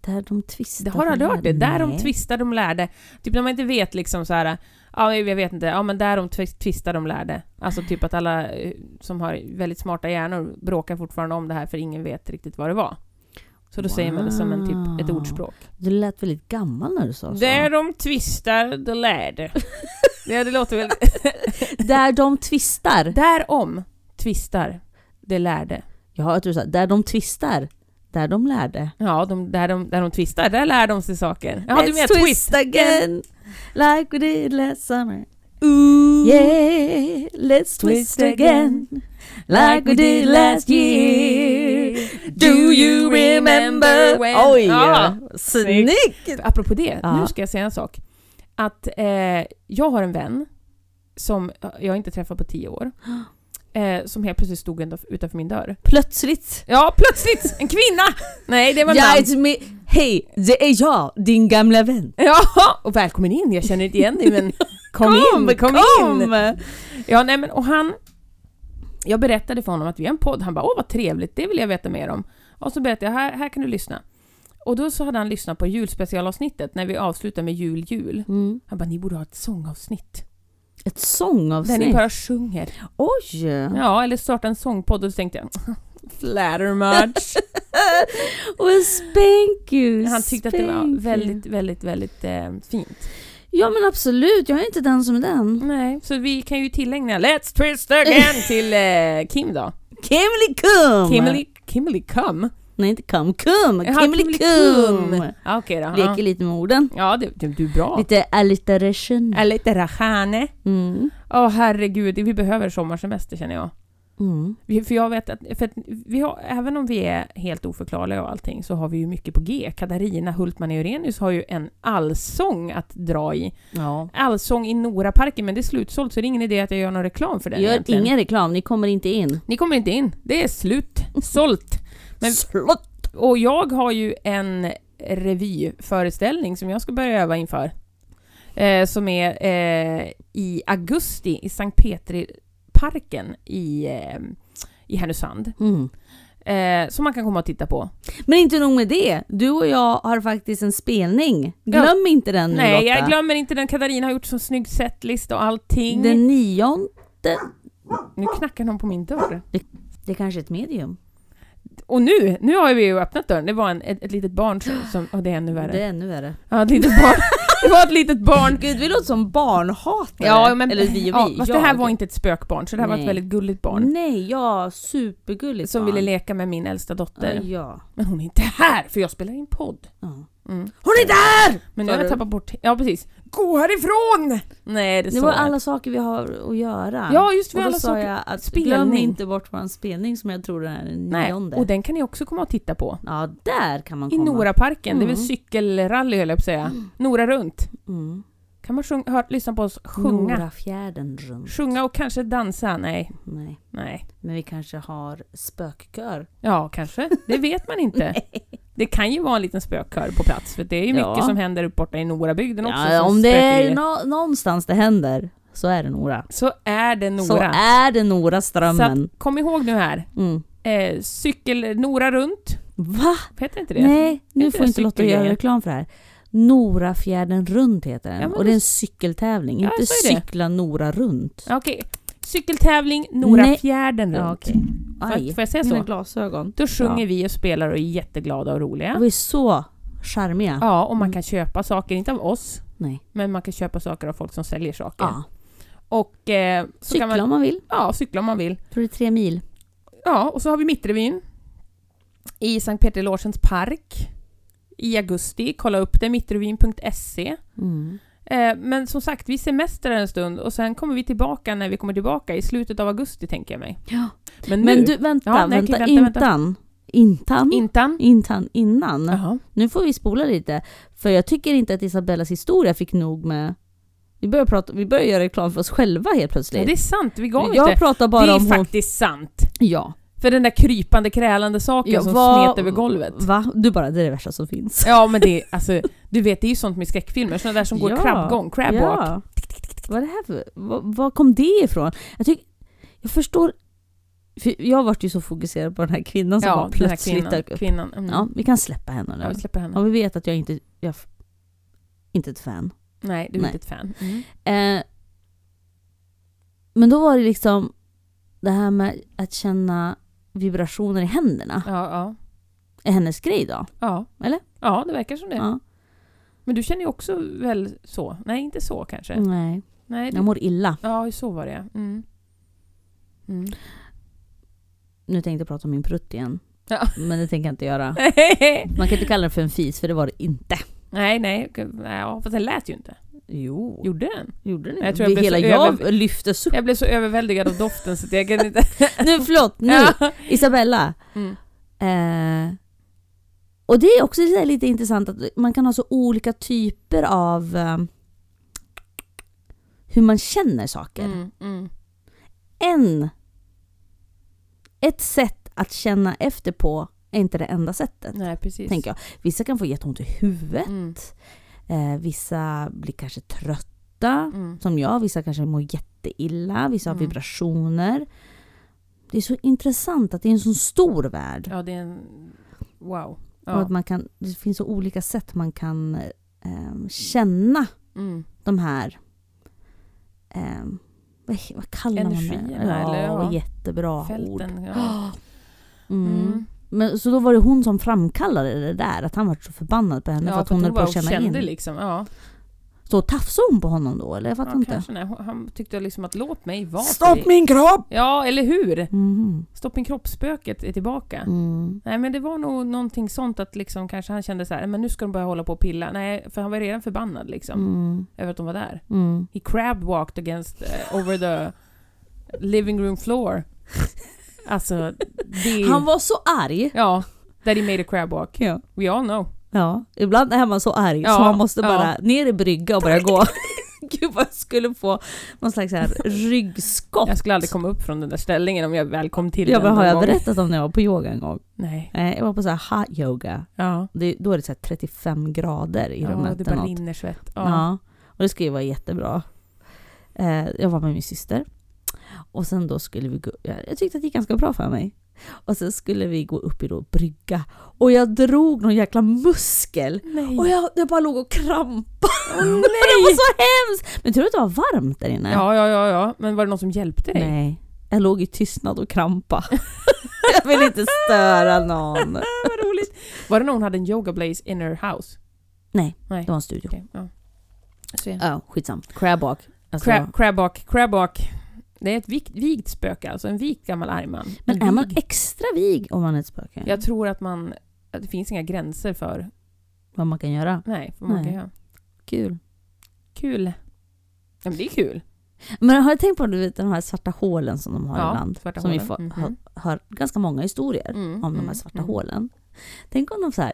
Där de tvistade? Det har du aldrig hört det? Där de tvistade de lärde. Typ när man inte vet liksom så här. Ja, jag vet inte. Ja, men där de tvis- tvistade de lärde. Alltså typ att alla eh, som har väldigt smarta hjärnor bråkar fortfarande om det här för ingen vet riktigt vad det var. Så då säger man det som en typ ett Wow. ordspråk. Du lät väldigt gammal när du sa så. Där de tvistar de lärde. ja, det låter väl... Där de tvistar. Därom tvistar de lärde. Ja, jag tror du sa där de twistar. Där de lärde. Ja, de, där, de, där de twistar, där lär de sig saker. Ja, du menar Let's twist again. Like we did last summer. Ooh. Yeah, let's twist again. Like we did last year. Do you remember? when- Oj! Ja, snyggt! Apropå det, Ja. nu ska jag säga en sak. Att eh, jag har en vän som jag inte träffat på tio år. Eh, som helt plötsligt stod utanför min dörr. Plötsligt. Ja, plötsligt! En kvinna! Nej, det var it's me. Hej, det är jag, din gamla vän. Ja, och välkommen in. Jag känner inte igen dig men kom, in, kom, in! Ja, nej men och han... Jag berättade för honom att vi har en podd. Han bara åh vad trevligt, det vill jag veta mer om. Och så berättade jag, här, här kan du lyssna. Och då så hade han lyssnat på julspecialavsnittet när vi avslutar med jul, jul. Mm. Han bara, ni borde ha ett sångavsnitt. Ett sångavsnitt. Där ni bara sjunger. Oj! Ja, eller starta en sångpodd och så tänkte jag, flatter much. Well, spank you, Han tyckte att det spank var väldigt, väldigt, väldigt eh, fint. Ja men absolut, jag är inte den som är den. Nej, så vi kan ju tillägna Let's twist again till eh, Kim då. Kimberly Kum! Kimberly, Kimberly Cum. Nej inte Kum, Kum! Jaha, Kimberly Kum! Ja, Okej då. Leker lite med orden. ja det, det, du är bra. Lite alliteration. Är lite rachane. Mm. Åh herregud, vi behöver sommarsemester känner jag. Mm. Vi, för jag vet att, för att vi har, även om vi är helt oförklarliga och allting så har vi ju mycket på G. Katarina Hultman Eurenius har ju en allsång att dra i. Ja. Allsång i Noraparken, men det är slutsålt så det är ingen idé att jag gör någon reklam för den Gör egentligen. ingen reklam, ni kommer inte in. Ni kommer inte in. Det är slut. Men- Slott! Och jag har ju en revyföreställning som jag ska börja öva inför. Eh, som är eh, i augusti i Sankt Petri-parken i, eh, i Härnösand. Mm. Eh, som man kan komma och titta på. Men inte nog med det, du och jag har faktiskt en spelning. Glöm inte den nu Nej, Lotta. jag glömmer inte den. Katarina har gjort så snygg setlist och allting. Den nionde, Nu knackar någon på min dörr. det är kanske är ett medium. Och nu, nu har vi ju öppnat dörren. Det var en, ett, ett litet barn som... som det är ännu värre. Det är ännu värre. Ja, ett litet barn. Det var ett litet barn. Gud, vi låter som barnhatare. Ja, men, Eller vi och vi. ja, fast det här var inte ett spökbarn, så det här var ett Nej. väldigt gulligt barn. Nej, ja, supergulligt Som barn. ville leka med min äldsta dotter. Ja, ja. Men hon är inte här, för jag spelar in podd. ja. Mm. Hon är där! Men nu har jag tappat bort... Ja, precis. Gå härifrån! Nej, det, Det var jag. alla saker vi har att göra. Ja, just och vi då alla sa saker. jag att Spelning. glöm inte bort vår spelning som jag tror är den Nej, nionde. och den kan ni också komma och titta på. Ja, där kan man I komma. Noraparken. Det är väl Mm. cykelrally höll jag på att säga. Nora runt. Mm. Kan man sjunga, hör, lyssna på oss sjunga? Norafjärden runt. Sjunga och kanske dansa? Nej, Nej, nej. men vi kanske har spökkör. Ja, kanske. Det vet man inte. Det kan ju vara en liten spökkör på plats, för det är ju mycket Ja. som händer upp borta i Norabygden också. Ja, om det är nå- någonstans det händer så är det Nora. Så är det Så Nora. är det Nora Så strömmen. att, kom ihåg nu här. Mm. Eh, cykel Nora runt. Va? Heter inte det? Nej, nu får inte Lotta göra reklam för det här. Norafjärden runt heter den. Ja, och det är en cykeltävling, Ja, inte så cykla Nora runt. Okej. Cykeltävling Norafjärden runt. Ja, okej. Får, Aj, får jag säga mina så? glasögon. Då sjunger Ja. vi och spelar och är jätteglada och roliga. Vi är så charmiga. Ja, och man kan köpa saker, inte av oss, Nej. men man kan köpa saker av folk som säljer saker. Ja. Och eh, så Cykla kan man, om man vill. ja, cykla om man vill. Tror det är tre mil. Ja, och så har vi Mittrevyn i Sankt Peter Lorsens park i augusti. Kolla upp det, mittrevyn.se. Mm. Eh, men som sagt, vi semestrar en stund och sen kommer vi tillbaka när vi kommer tillbaka i slutet av augusti tänker jag mig. Ja. Men nu, Men du, vänta, Ja, nej, vänta, vänta, vänta. intan. Intan? Intan. Intan innan. Jaha. Nu får vi spola lite. För jag tycker inte att Isabellas historia fick nog med... Vi börjar, prata, vi börjar göra reklam för oss själva helt Ja, plötsligt. det är sant, vi gav jag inte. pratar Det bara är om hon... faktiskt sant. Ja. För den där krypande, krälande saken ja som vad- smet över golvet. Va? Du bara, det är det värsta som finns. Ja men det är, alltså, du vet det är ju sånt med skräckfilmer, sådana där som går Ja, krabbgång, crabwalk. Ja. Vad det här för... Vad, vad kom det ifrån? Jag tycker... Jag förstår... För jag varit ju så fokuserad på den här kvinnan som Ja, bara plötsligt kvinnan. dök upp. kvinnan. Mm. Ja, vi kan släppa henne Ja, vi nu. släpper henne. Ja, vi vet att jag inte... Jag, inte ett fan. Nej, du är Nej. inte ett fan. Mm. Eh, men då var det liksom det här med att känna vibrationer i händerna. Ja, ja. Är hennes grej då? Ja. Eller? Ja, det verkar som det. Ja. Men du känner ju också väl så? Nej, inte så kanske. Nej, Nej, du... jag mår illa. Ja, så var det mm. Mm. Nu tänkte jag prata om min prutt igen. Ja. Men det tänker jag inte göra. Man kan inte kalla den för en fis, för det var det inte. nej, nej. Ja, fast den lät ju inte. Jo, Gjorde den? gjorde den Jag tror jag Hela jag över- lyftes upp. Jag blev så överväldigad av doften så jag kan inte... Nu, förlåt, nu! Ja. Isabella. Mm. Eh, och det är också lite, intressant att man kan ha så olika typer av eh, hur man känner saker. Mm, mm. En, ett sätt att känna efter på är inte det enda sättet. Nej, precis. Tänker jag. Vissa kan få jätteont i huvudet, Mm, eh, vissa blir kanske trötta, mm. som jag, vissa kanske mår jätteilla, vissa har Mm. vibrationer. Det är så intressant att det är en så stor värld. Ja, det är en... Wow. Och Ja. att man kan, det finns så olika sätt man kan eh, känna Mm. de här... Eh, vad, vad kallar man det? Energierna, Ja, eller ja. jättebra ord. Fälten. Ja. Mm. Men, så då var det hon som framkallade det där, att han var så förbannad på henne för Ja, att hon höll på att känna kände in. liksom. Ja, Så tafsade hon på honom då, eller? Jag fattar ja inte. kanske nej. Han tyckte liksom att låt mig vara Stopp fri. min kropp! Ja, eller hur? Mm. Stopp min kroppsspöket är tillbaka. Mm. Nej men det var nog någonting sånt att liksom kanske han kände så här, men nu ska de börja hålla på och pilla. Nej, för han var redan förbannad liksom. Mm. Över att de var där. Mm. He crab walked against, uh, over the living room floor. Alltså, det... Han var så arg. Ja, that he made a crab walk. Ja. We all know. ja. Ibland är man så arg Ja, så man måste ja. bara ner i brygga och börja gå. Gud vad jag skulle få någon slags här ryggskott. Jag skulle aldrig komma upp från den där ställningen om jag väl kom till Ja den har jag gång. berättat om när jag var på yoga en gång? Nej. Jag var på så här hot yoga. Ja. Det, då är det så här 35 grader i ja, rummet. det eller bara rinner svett. Ja. Ja. Och det skulle ju vara jättebra. Eh, jag var med min syster. Och sen då skulle vi gå, jag, tyckte att det gick ganska bra för mig. Och sen skulle vi gå upp i då brygga. Och jag drog någon jäkla muskel. Nej. Och jag, jag bara låg och krampade. Åh, det var så hemskt! Men tur att det var varmt där inne. Ja, ja, ja, ja. Men var det någon som hjälpte dig? Nej, jag låg i tystnad och krampa. jag vill inte störa någon. Vad roligt. Var det någon som hade en yoga blaze in her house? Nej, Nej. det var en studio. Okej, ja. Ja, skitsam. Crabwalk. Alltså, Crab, crabwalk, crabwalk. Det är ett vikt, vigt spöke alltså, en vikt gammal argman. men En är man extra vig om man är ett spöke? Jag tror att man... Att det finns inga gränser för... Vad man kan göra? Nej, vad man Nej. kan göra. Kul. Kul. Ja, men det är kul. Men har du tänkt på du vet, de här svarta hålen som de har Ja, ibland? svarta som vi hålen. får, Mhm. hör, hör ganska många historier Mm, om de här mm, svarta mm. hålen. Tänk om de så här,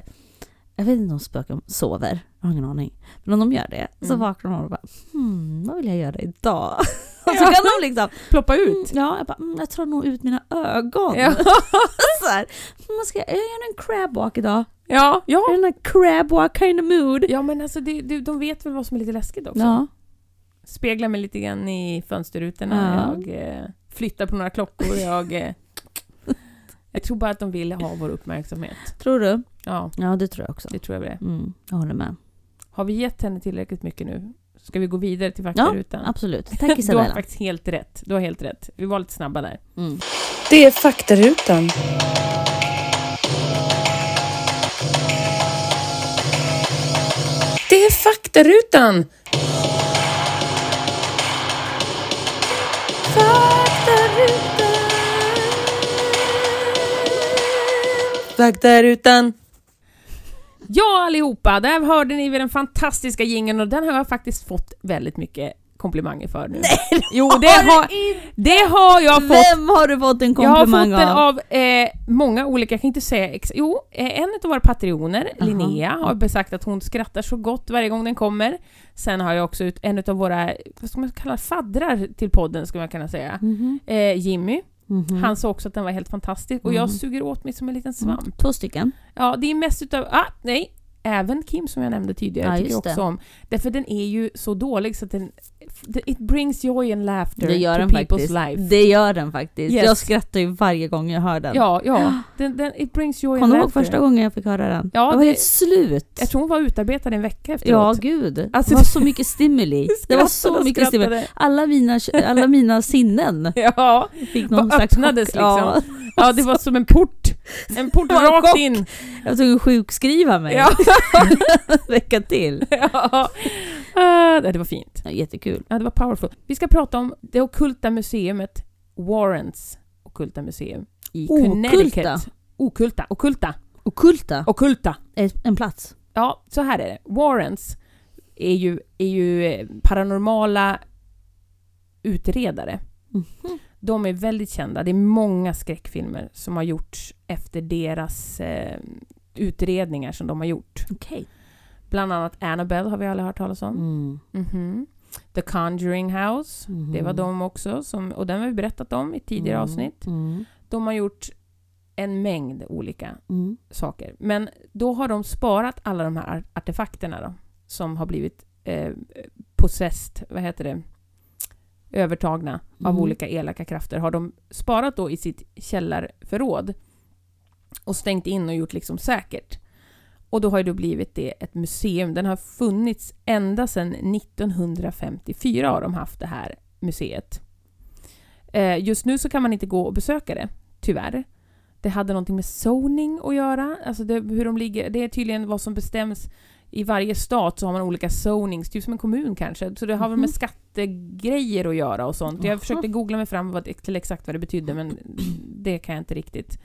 Jag vet inte om spöken sover. Jag har ingen aning. Men om de gör det så Mm. vaknar de och bara hmm, vad vill jag göra idag? och så kan de liksom, Ploppa ut. ja jag bara, mm, jag tar nog ut mina ögon. Ja. så här, "Mm, ska jag, gör en crab walk idag. Ja, ja. Jag är en crab walk kind of mood. Ja men alltså det, det, de vet väl vad som är lite läskigt också. Ja. Speglar mig lite grann i fönsterrutorna. Ja. Jag eh, flyttar på några klockor. Jag, eh, jag tror bara att de vill ha vår uppmärksamhet. Tror du? Ja, Ja det tror jag också. det tror jag det. Mm, jag håller med. Har vi gett henne tillräckligt mycket nu? Ska vi gå vidare till faktarutan? Absolut. Tack Du har Isabella. faktiskt helt rätt. Du har helt rätt. Vi var lite snabba där. Mm. Det är faktarutan. Det är faktarutan! Faktarutan! Ja allihopa, där hörde ni den fantastiska jingeln och den har jag faktiskt fått väldigt mycket komplimanger för nu. Nej, jo, det har, det har jag fått. Vem har du fått en Jag har fått komplimang den av? av eh, många olika, jag kan inte säga ex- Jo, eh, en av våra patrioner, Aha. Linnea, har sagt att hon skrattar så gott varje gång den kommer. Sen har jag också ut en av våra, vad ska man kalla faddrar till podden, skulle man kunna säga. Mhm. Eh, Jimmy, Mhm. han sa också att den var helt fantastisk och jag Mhm. suger åt mig som en liten Mm. svamp. Två stycken. Ja, det är mest utav, ah, nej, även Kim som jag nämnde tidigare Ja, tycker också det. om. Därför den är ju så dålig så att den, it brings joy and laughter Det gör to den people's faktiskt. life. Det gör den faktiskt. Yes. Jag skrattar ju varje gång jag hör den. Ja, ja. Den, den, it brings joy Kommer and du ihåg laughter. första gången jag fick höra den? Ja, jag var det- helt slut. Jag tror hon var utarbetad en vecka Ja, efteråt. gud. Alltså, det var så mycket stimuli. Det var så mycket stimuli. Alla mina, alla mina sinnen Ja, fick någon slags öppnades chock. liksom. ja, det var som en port. En port rakt in. Jag tvungen att sjukskriva mig Ja. vecka till. ja. Ah, det var fint. Ja, jättekul. Ja, det var powerful. Vi ska prata om det ockulta museumet Warrens ockulta museum i Connecticut. Okulta. Okulta. Okulta. Ockulta. Är En plats. Ja, så här är det. Warrens är ju, är ju eh, paranormala utredare. Mhm. De är väldigt kända. Det är många skräckfilmer som har gjorts efter deras eh, utredningar som de har gjort. Okej. Bland annat Annabelle har vi alla hört talas om. Mm. Mhm. The Conjuring House. Mhm. Det var de också, som, och den har vi berättat om i tidigare Mm. avsnitt. Mm. De har gjort en mängd olika Mm. saker. Men då har de sparat alla de här ar- artefakterna då, som har blivit eh, possessed, vad heter det, övertagna av Mm. olika elaka krafter, har de sparat då i sitt källarförråd och stängt in och gjort liksom säkert. Och då har då blivit det ett museum. Den har funnits ända sedan 1954 har de haft det här museet. Eh, just nu så kan man inte gå och besöka det, tyvärr. Det hade någonting med zoning att göra. Alltså det, hur de ligger, det är tydligen vad som bestäms i varje stat så har man olika zonings, typ som en kommun kanske. Så det har väl Mhm. med skattegrejer att göra och sånt. Jag försökte googla mig fram vad, till exakt vad det betydde men det kan jag inte riktigt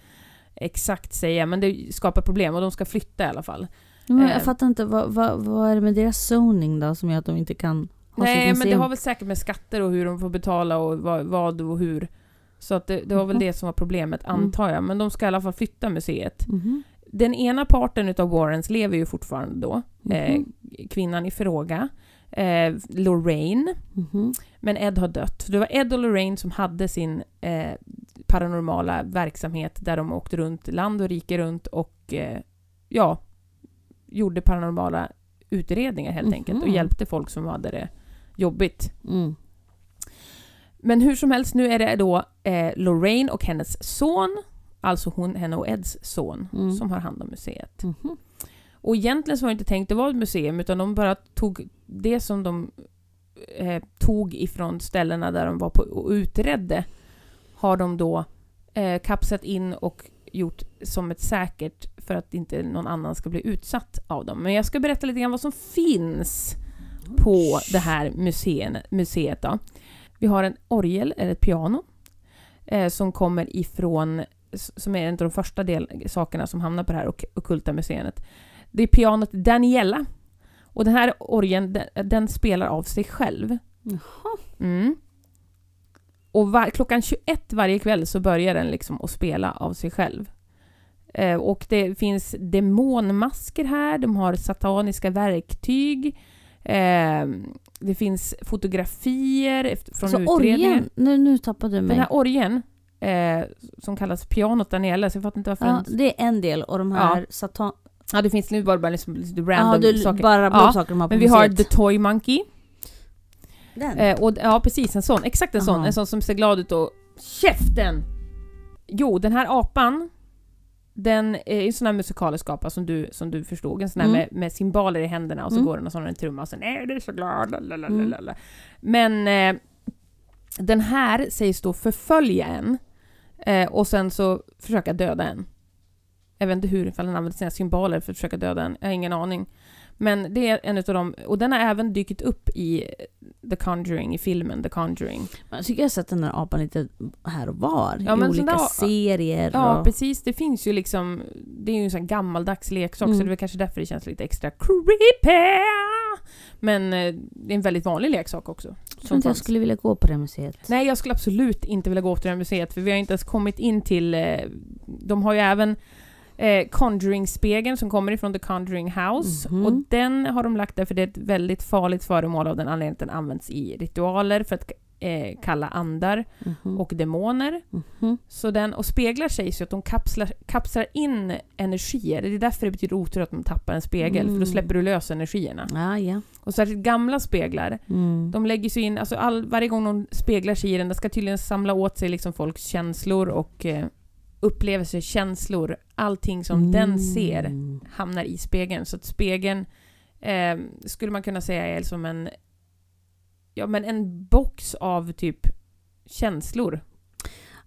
exakt säga. Men det skapar problem och de ska flytta i alla fall. Men Eh. jag fattar inte, vad, vad, vad är det med deras zoning då som gör att de inte kan ha Nej, men det har väl säkert med skatter och hur de får betala och vad, vad och hur. Så att det, det var väl Jaha. det som var problemet, Mm. antar jag. Men de ska i alla fall flytta museet. Mhm. Den ena parten utav Warrens lever ju fortfarande då. Eh, Mhm. kvinnan i fråga. Eh, Lorraine. Mhm. Men Ed har dött. Så det var Ed och Lorraine som hade sin eh, paranormala verksamhet där de åkte runt land och rike runt och eh, ja, gjorde paranormala utredningar helt enkelt och hjälpte folk som hade det jobbigt. Mm. Men hur som helst, nu är det då eh, Lorraine och hennes son, alltså hon, henne och Eds son, Mm. som har hand om museet. Mhm. Och egentligen så var det inte tänkt att vara ett museum, utan de bara tog det som de eh, tog ifrån ställena där de var på och utredde, har de då eh, kapslat in och gjort som ett säkert för att inte någon annan ska bli utsatt av dem. Men jag ska berätta lite grann vad som finns på det här museen, museet. Då. Vi har en orgel, eller ett piano, eh, som kommer ifrån, som är en av de första del, sakerna som hamnar på det här ockulta museet. Det är pianot Daniela. Och den här orgeln, den, den spelar av sig själv. Jaha. Mm. Och var, klockan 21 varje kväll så börjar den liksom att spela av sig själv. Eh, och det finns demonmasker här, de har sataniska verktyg. Eh, det finns fotografier från Så utredningen. orgen, nu, nu tappade du mig. Den här orgen, eh, som kallas pianot nere, så jag fattar inte varför ja, den... det är en del och de här satan... Ja, det finns nu bara, bara liksom lite Ja, random du saker. bara Ja, saker de har på Men vi har. The Toy Monkey. Den? Eh, och, ja, precis. En sån. Exakt en sån. Aha. En sån som ser glad ut och... Käften! Jo, den här apan, den är en sån här musikalisk apa som du, som du förstod. En sån här Mm. med, med cymbaler i händerna och så Mm. går den och så har den en trumma och sen är du så glad. lalalala." Mm. Men eh, den här sägs då förfölja en eh, och sen så försöka döda en. Jag vet inte hur, ifall den använder sina symboler för att försöka döda en. Jag har ingen aning. Men det är en utav dem, och den har även dykt upp i The Conjuring, i filmen The Conjuring. Jag tycker jag har sett den där apan lite här och var. Ja, I olika där- serier. Ja, och... precis. Det finns ju liksom... Det är ju en sån gammaldags leksak, Mm. så det är kanske därför det känns lite extra creepy. Men eh, det är en väldigt vanlig leksak också. Jag tror inte jag skulle vilja gå på det museet. Nej, jag skulle absolut inte vilja gå till det museet, för vi har inte ens kommit in till... Eh, de har ju även eh, Conjuring-spegeln som kommer ifrån The Conjuring House. Mhm. Och den har de lagt där för det är ett väldigt farligt föremål av den anledningen att den används i ritualer för att eh, kalla andar Mhm. och demoner. Mhm. Så den, och speglar sägs ju att de kapslar, kapslar in energier. Det är därför det betyder otur att de tappar en spegel, för då Mm. släpper du lös energierna. Ja, ja. Och särskilt gamla speglar, Mm. de lägger sig in, alltså all, varje gång de speglar sig i den, det ska tydligen samla åt sig liksom folks känslor och eh, upplevelser, känslor, allting som den ser Mm. hamnar i spegeln. Så att spegeln eh, skulle man kunna säga är som en, ja men en box av typ känslor.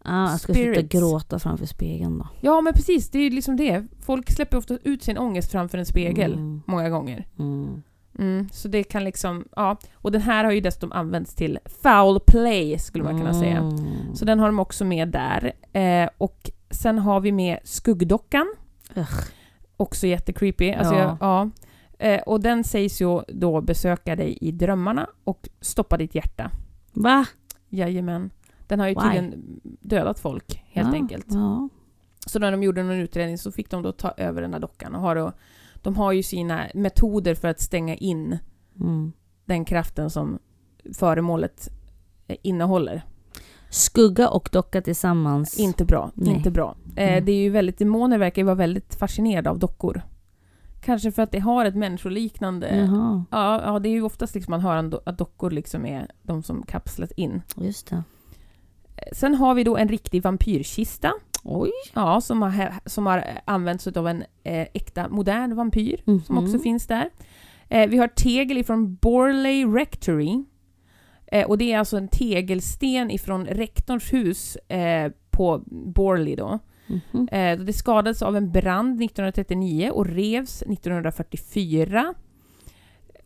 Ah, jag ska Spirits. gråta framför spegeln då. Ja men precis, det är ju liksom det. Folk släpper ofta ut sin ångest framför en spegel, Mm. många gånger. Mm. Mm, så det kan liksom, ja. Och den här har ju dessutom använts till foul play, skulle man kunna säga. Mm. Så den har de också med där. Eh, och sen har vi med skuggdockan. Ugh. Också jättecreepy. Alltså, Ja. jag, ja. Eh, och den sägs ju då besöka dig i drömmarna och stoppa ditt hjärta. Va? Jajamän. Den har ju Why? tydligen dödat folk, helt ja. enkelt. Ja. Så när de gjorde någon utredning så fick de då ta över den här dockan och har då, de har ju sina metoder för att stänga in Mm. den kraften som föremålet eh, innehåller. Skugga och docka tillsammans. Inte bra. Nej. Inte bra. Eh, Mm. det är ju väldigt, demoner verkar ju vara väldigt fascinerade av dockor. Kanske för att det har ett människoliknande... Jaha, Ja, ja, det är ju oftast liksom man hör att dockor liksom är de som kapslat in. just det. Eh, Sen har vi då en riktig vampyrkista. Oj. Ja, som har, som har använts av en eh, äkta modern vampyr. som Mhm. också finns där. Vi har tegel ifrån Borley Rectory. Eh, och det är alltså en tegelsten ifrån rektorns hus eh, på Borley då. Mhm. Eh, det skadades av en brand 1939 och revs 1944.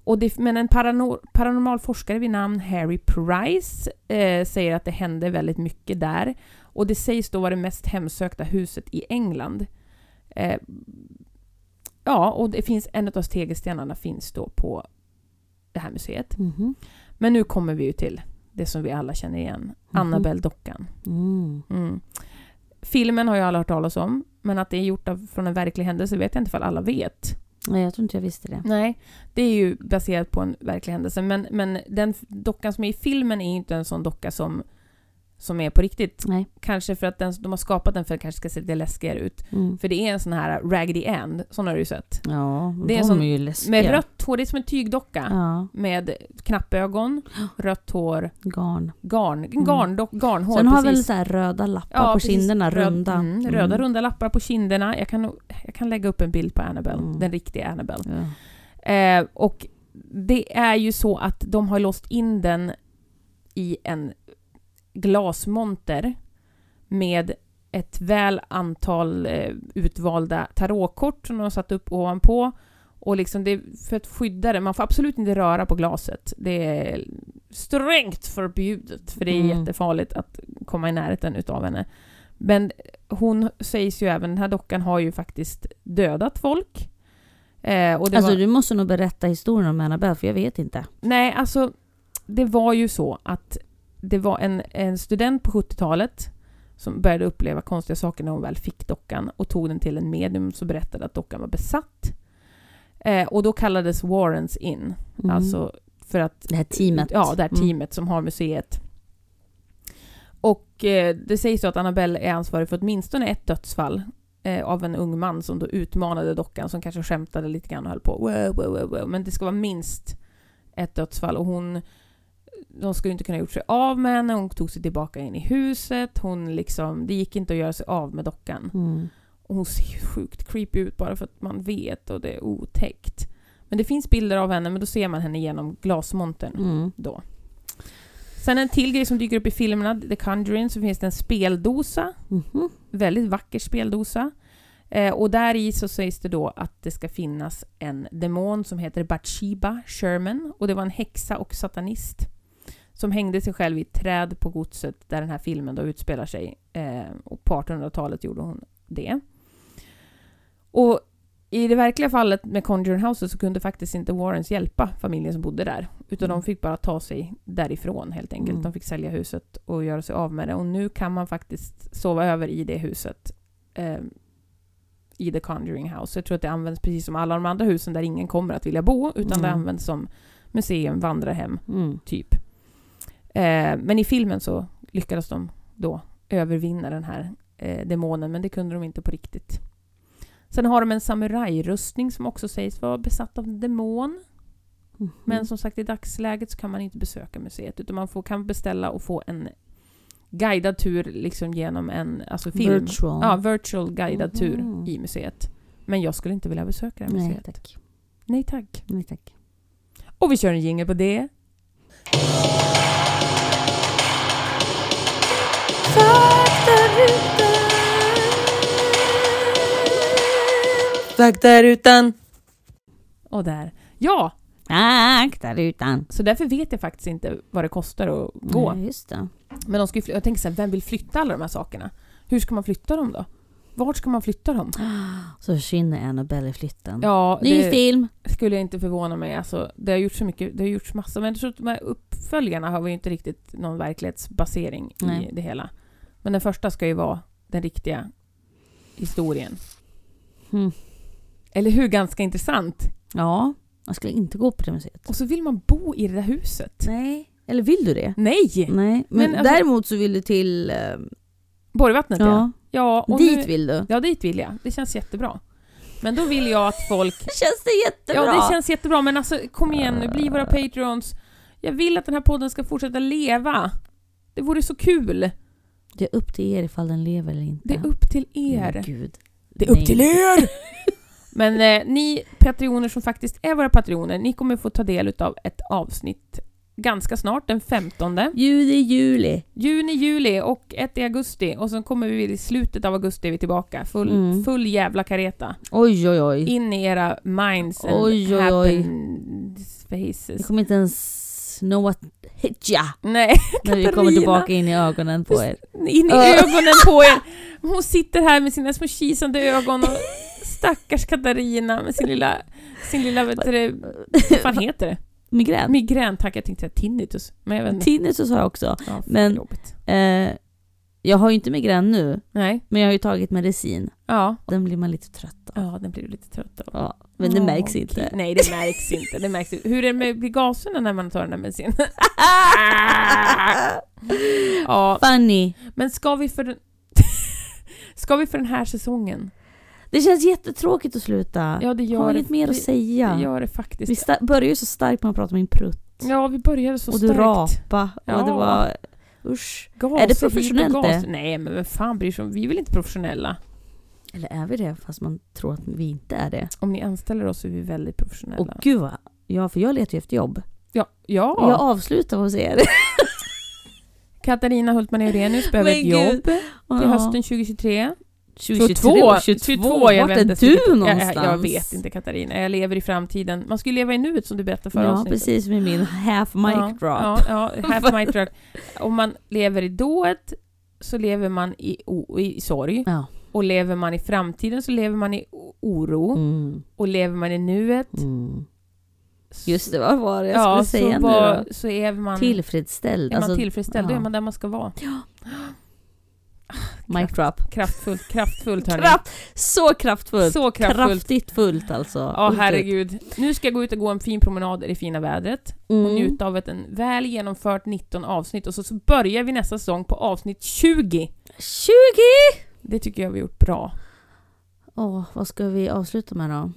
Och det, men en parano, paranormal forskare vid namn Harry Price eh, säger att det hände väldigt mycket där. Och det sägs då vara det mest hemsökta huset i England. Eh, ja, och det finns en av tegelstenarna finns då på det här museet. Mhm. Men nu kommer vi ju till det som vi alla känner igen. Annabelle-dockan. Mm. Mm. Filmen har ju alla hört talas om, men att det är gjort av, från en verklig händelse vet jag inte ifall alla vet. Nej, jag tror inte jag visste det. Nej, det är ju baserat på en verklig händelse, men, men den dockan som är i filmen är ju inte en sån docka som, som är på riktigt. Nej. Kanske för att den, de har skapat den för att det kanske ska se lite läskigare ut. Mm. För det är en sån här Raggedy Ann, sån har du ju sett. Ja, Det är en sån- är ju läskiga. Med rött hår, det är som en tygdocka. Ja, Med knappögon, rött hår, garn. garn, Mm. garndock, garnhår. Sen har precis. väl så röda lappar på precis. kinderna, runda. Mm, röda runda lappar på kinderna. Jag kan, jag kan lägga upp en bild på Annabelle, Mm. den riktiga Annabelle. Ja. Eh, och det är ju så att de har låst in den i en glasmonter med ett väl antal eh, utvalda tarotkort som de har satt upp ovanpå. Och liksom det, för att skydda det, man får absolut inte röra på glaset. Det är strängt förbjudet, för det är Mm. jättefarligt att komma i närheten utav henne. Men hon sägs ju även, den här dockan har ju faktiskt dödat folk. Eh, och det Alltså var, du måste nog berätta historien om Annabelle, för jag vet inte. Nej, alltså det var ju så att det var en, en student på 70-talet som började uppleva konstiga saker när hon väl fick dockan och tog den till en medium som berättade att dockan var besatt. Eh, och då kallades Warrens in, Mm. alltså för att det här teamet. Ja, det här Mm. teamet som har museet. Och eh, det sägs att Annabelle är ansvarig för åtminstone ett dödsfall eh, av en ung man som då utmanade dockan som kanske skämtade lite grann och höll på. Wow, wow, wow, wow. Men det ska vara minst ett dödsfall och hon de skulle inte kunna gjort sig av med henne, hon tog sig tillbaka in i huset, hon liksom, det gick inte att göra sig av med dockan. Mm. Och hon ser ju sjukt creepy ut bara för att man vet och det är otäckt. Men det finns bilder av henne, men då ser man henne genom glasmontern Mm. då. Sen en till grej som dyker upp i filmerna, The Conjuring, så finns det en speldosa. Mhm. Väldigt vacker speldosa. Eh, och där i så sägs det då att det ska finnas en demon som heter Bathsheba Sherman. Och det var en häxa och satanist som hängde sig själv i ett träd på godset där den här filmen då utspelar sig. Eh, och på 1800-talet gjorde hon det. Och i det verkliga fallet med Conjuring House så kunde faktiskt inte Warrens hjälpa familjen som bodde där. Utan Mm. de fick bara ta sig därifrån helt enkelt. Mm. De fick sälja huset och göra sig av med det. Och nu kan man faktiskt sova över i det huset. Eh, I The Conjuring House. Jag tror att det används precis som alla de andra husen där ingen kommer att vilja bo. Utan det Mm. används som museum, vandrarhem, Mm. typ. Eh, men i filmen så lyckades de då övervinna den här eh, demonen, men det kunde de inte på riktigt. Sen har de en samurajrustning som också sägs vara besatt av en demon. Mhm. Men som sagt, i dagsläget så kan man inte besöka museet, utan man får, kan beställa och få en guidad tur liksom genom en alltså film. Virtual. Ja, virtual guidad tur i museet. Men jag skulle inte vilja besöka det här Nej museet. tack. Nej tack. Nej tack. Och vi kör en jingle på det. Faktarutan. Och där. Ja, Akta rutan. så därför vet jag faktiskt inte vad det kostar att gå. Nej, just det. Men de ska ju fly- jag tänker så här, vem vill flytta alla de här sakerna? Hur ska man flytta dem då? Vart ska man flytta dem? Så försvinner Annabelle i flytten. Ja, Ny det film. skulle jag inte förvåna mig. Alltså, det har gjorts så mycket, det har gjorts massa, men jag tror att de här uppföljarna har ju inte riktigt någon verklighetsbasering Nej. i det hela. Men den första ska ju vara den riktiga historien. Mm. Eller hur? Ganska intressant. Ja, man skulle inte gå på det museet. Och så vill man bo i det där huset. Nej. Eller vill du det? Nej! Nej. Men, Men alltså- däremot så vill du till... eh, Borgvattnet ja. ja. Ja, och Dit nu, vill du. ja, dit vill jag. Det känns jättebra. Men då vill jag att folk... Känns det jättebra? Ja, det känns jättebra, men alltså kom igen nu, bli våra patreons. Jag vill att den här podden ska fortsätta leva. Det vore så kul. Det är upp till er ifall den lever eller inte. Det är upp till Men er. Gud. Det är upp Nej. till er! Men eh, ni patrioner som faktiskt är våra patrioner, ni kommer få ta del av ett avsnitt ganska snart, den 15. Juli, juli. Juni, juli och ett i augusti. Och sen kommer vi i slutet av augusti är vi tillbaka. Full, Mm. full jävla kareta. Oj, oj, oj. In i era minds and Oj, oj, oj. happen Vi faces. kommer inte ens know what hit ya Nej, när vi kommer tillbaka in i ögonen på er. in i ögonen på er. Hon sitter här med sina små kisande ögon och stackars Katarina med sin lilla, sin lilla, vet du, vad fan heter det? Migrän. Migrän, tack. Jag tänkte säga tinnitus. Men jag vet inte. Tinnitus har jag också. Ja, men-. Eh, jag har ju inte migrän nu, Nej. men jag har ju tagit medicin. Ja. Den blir man lite trött av. Ja, den blir du lite trött av. Ja, men det märks inte. Nej, det märks inte. Det märks inte. Hur är det med gaserna när man tar den där medicinen? ja, Funny. men ska vi för den... ska vi för den här säsongen? Det känns jättetråkigt att sluta. Ja, det gör har inget mer att säga. Det gör det Vi faktiskt. sta- började ju så starkt med att prata om min prutt. Ja, vi började så och du starkt. rapa. Och Ja. det var... Usch. Gaser Är det och professionellt det? Nej, men vem fan bryr sig om? Vi är väl inte professionella? Eller är vi det fast man tror att vi inte är det? Om ni anställer oss är vi väldigt professionella. Och gud vad... Ja, för jag letar ju efter jobb. ja, ja. Jag avslutar hos er. Katarina Hultman Eurenius behöver ett jobb till hösten 2023. 2022. 22, jag Vart är du Jag, någonstans? jag vet inte Katarina, jag lever i framtiden. Man ska ju leva i nuet som du berättade förra Ja, avsnittet. precis med min half mic ja, drop. Ja, ja, half mic drop. Om man lever i dået så lever man i, o, i sorg. Ja. Och lever man i framtiden så lever man i oro. Mm. Och lever man i nuet Mm. Just det, vad var det jag ja, skulle säga så, nu var, då? så är man, Tillfredsställd. är man Alltså, tillfredsställd, då ja. är man där man ska vara. Ja. Mic drop. Kraftfullt, kraftfullt hörni. Kraft, så kraftfullt. Så kraftfullt. Kraftigt fullt alltså. Ja, ut. herregud. Nu ska jag gå ut och gå en fin promenad i det fina vädret och Mm. njuta av ett en väl genomfört 19 avsnitt och så, så börjar vi nästa säsong på avsnitt 20. 20! Det tycker jag vi har gjort bra. Åh, vad ska vi avsluta med då?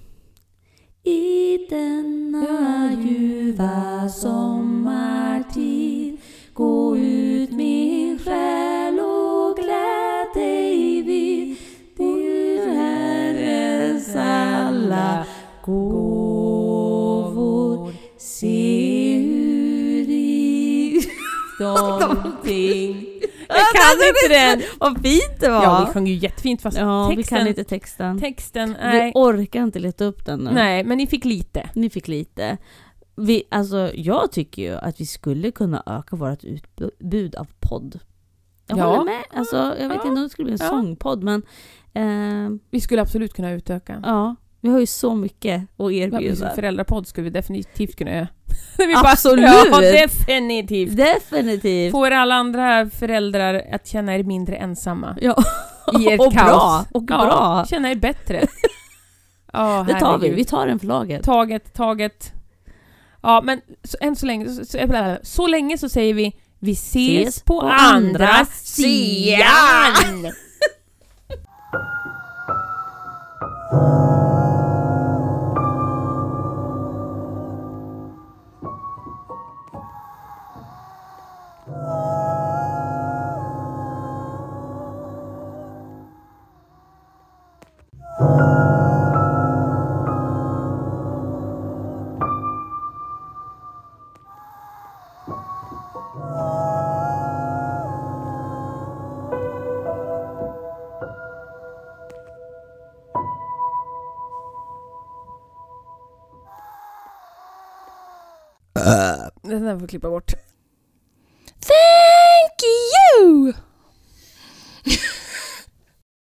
I denna ljuva sommartid Gå ut min själ och gläd dig vid din Herrens alla gåvor Se hur i Någonting. Jag kan inte den! Vad fint det var! Ja, vi sjöng ju jättefint fast Ja, vi texten, kan inte texten. texten, Vi nej. orkar inte leta upp den nu. Nej, men ni fick lite. Ni fick lite. Vi, alltså, jag tycker ju att vi skulle kunna öka vårt utbud av podd. Jag Ja. håller med. Alltså, jag vet Ja. inte om det skulle bli en Ja. sångpodd, men eh, Vi skulle absolut kunna utöka. ja, vi har ju så mycket att erbjuda. som föräldrapodd skulle vi definitivt kunna göra. Absolut. ja, definitivt! Definitivt! Får alla andra föräldrar att känna er mindre ensamma Ja. i ert och kaos. bra! Och Ja, bra! Känna er bättre. Ja, Det tar vi, vi tar den för laget. Taget, taget. Ja, men så, än så länge, så, så, så länge så säger vi vi ses, Ses på, på andra andra sidan! Den får klippa bort.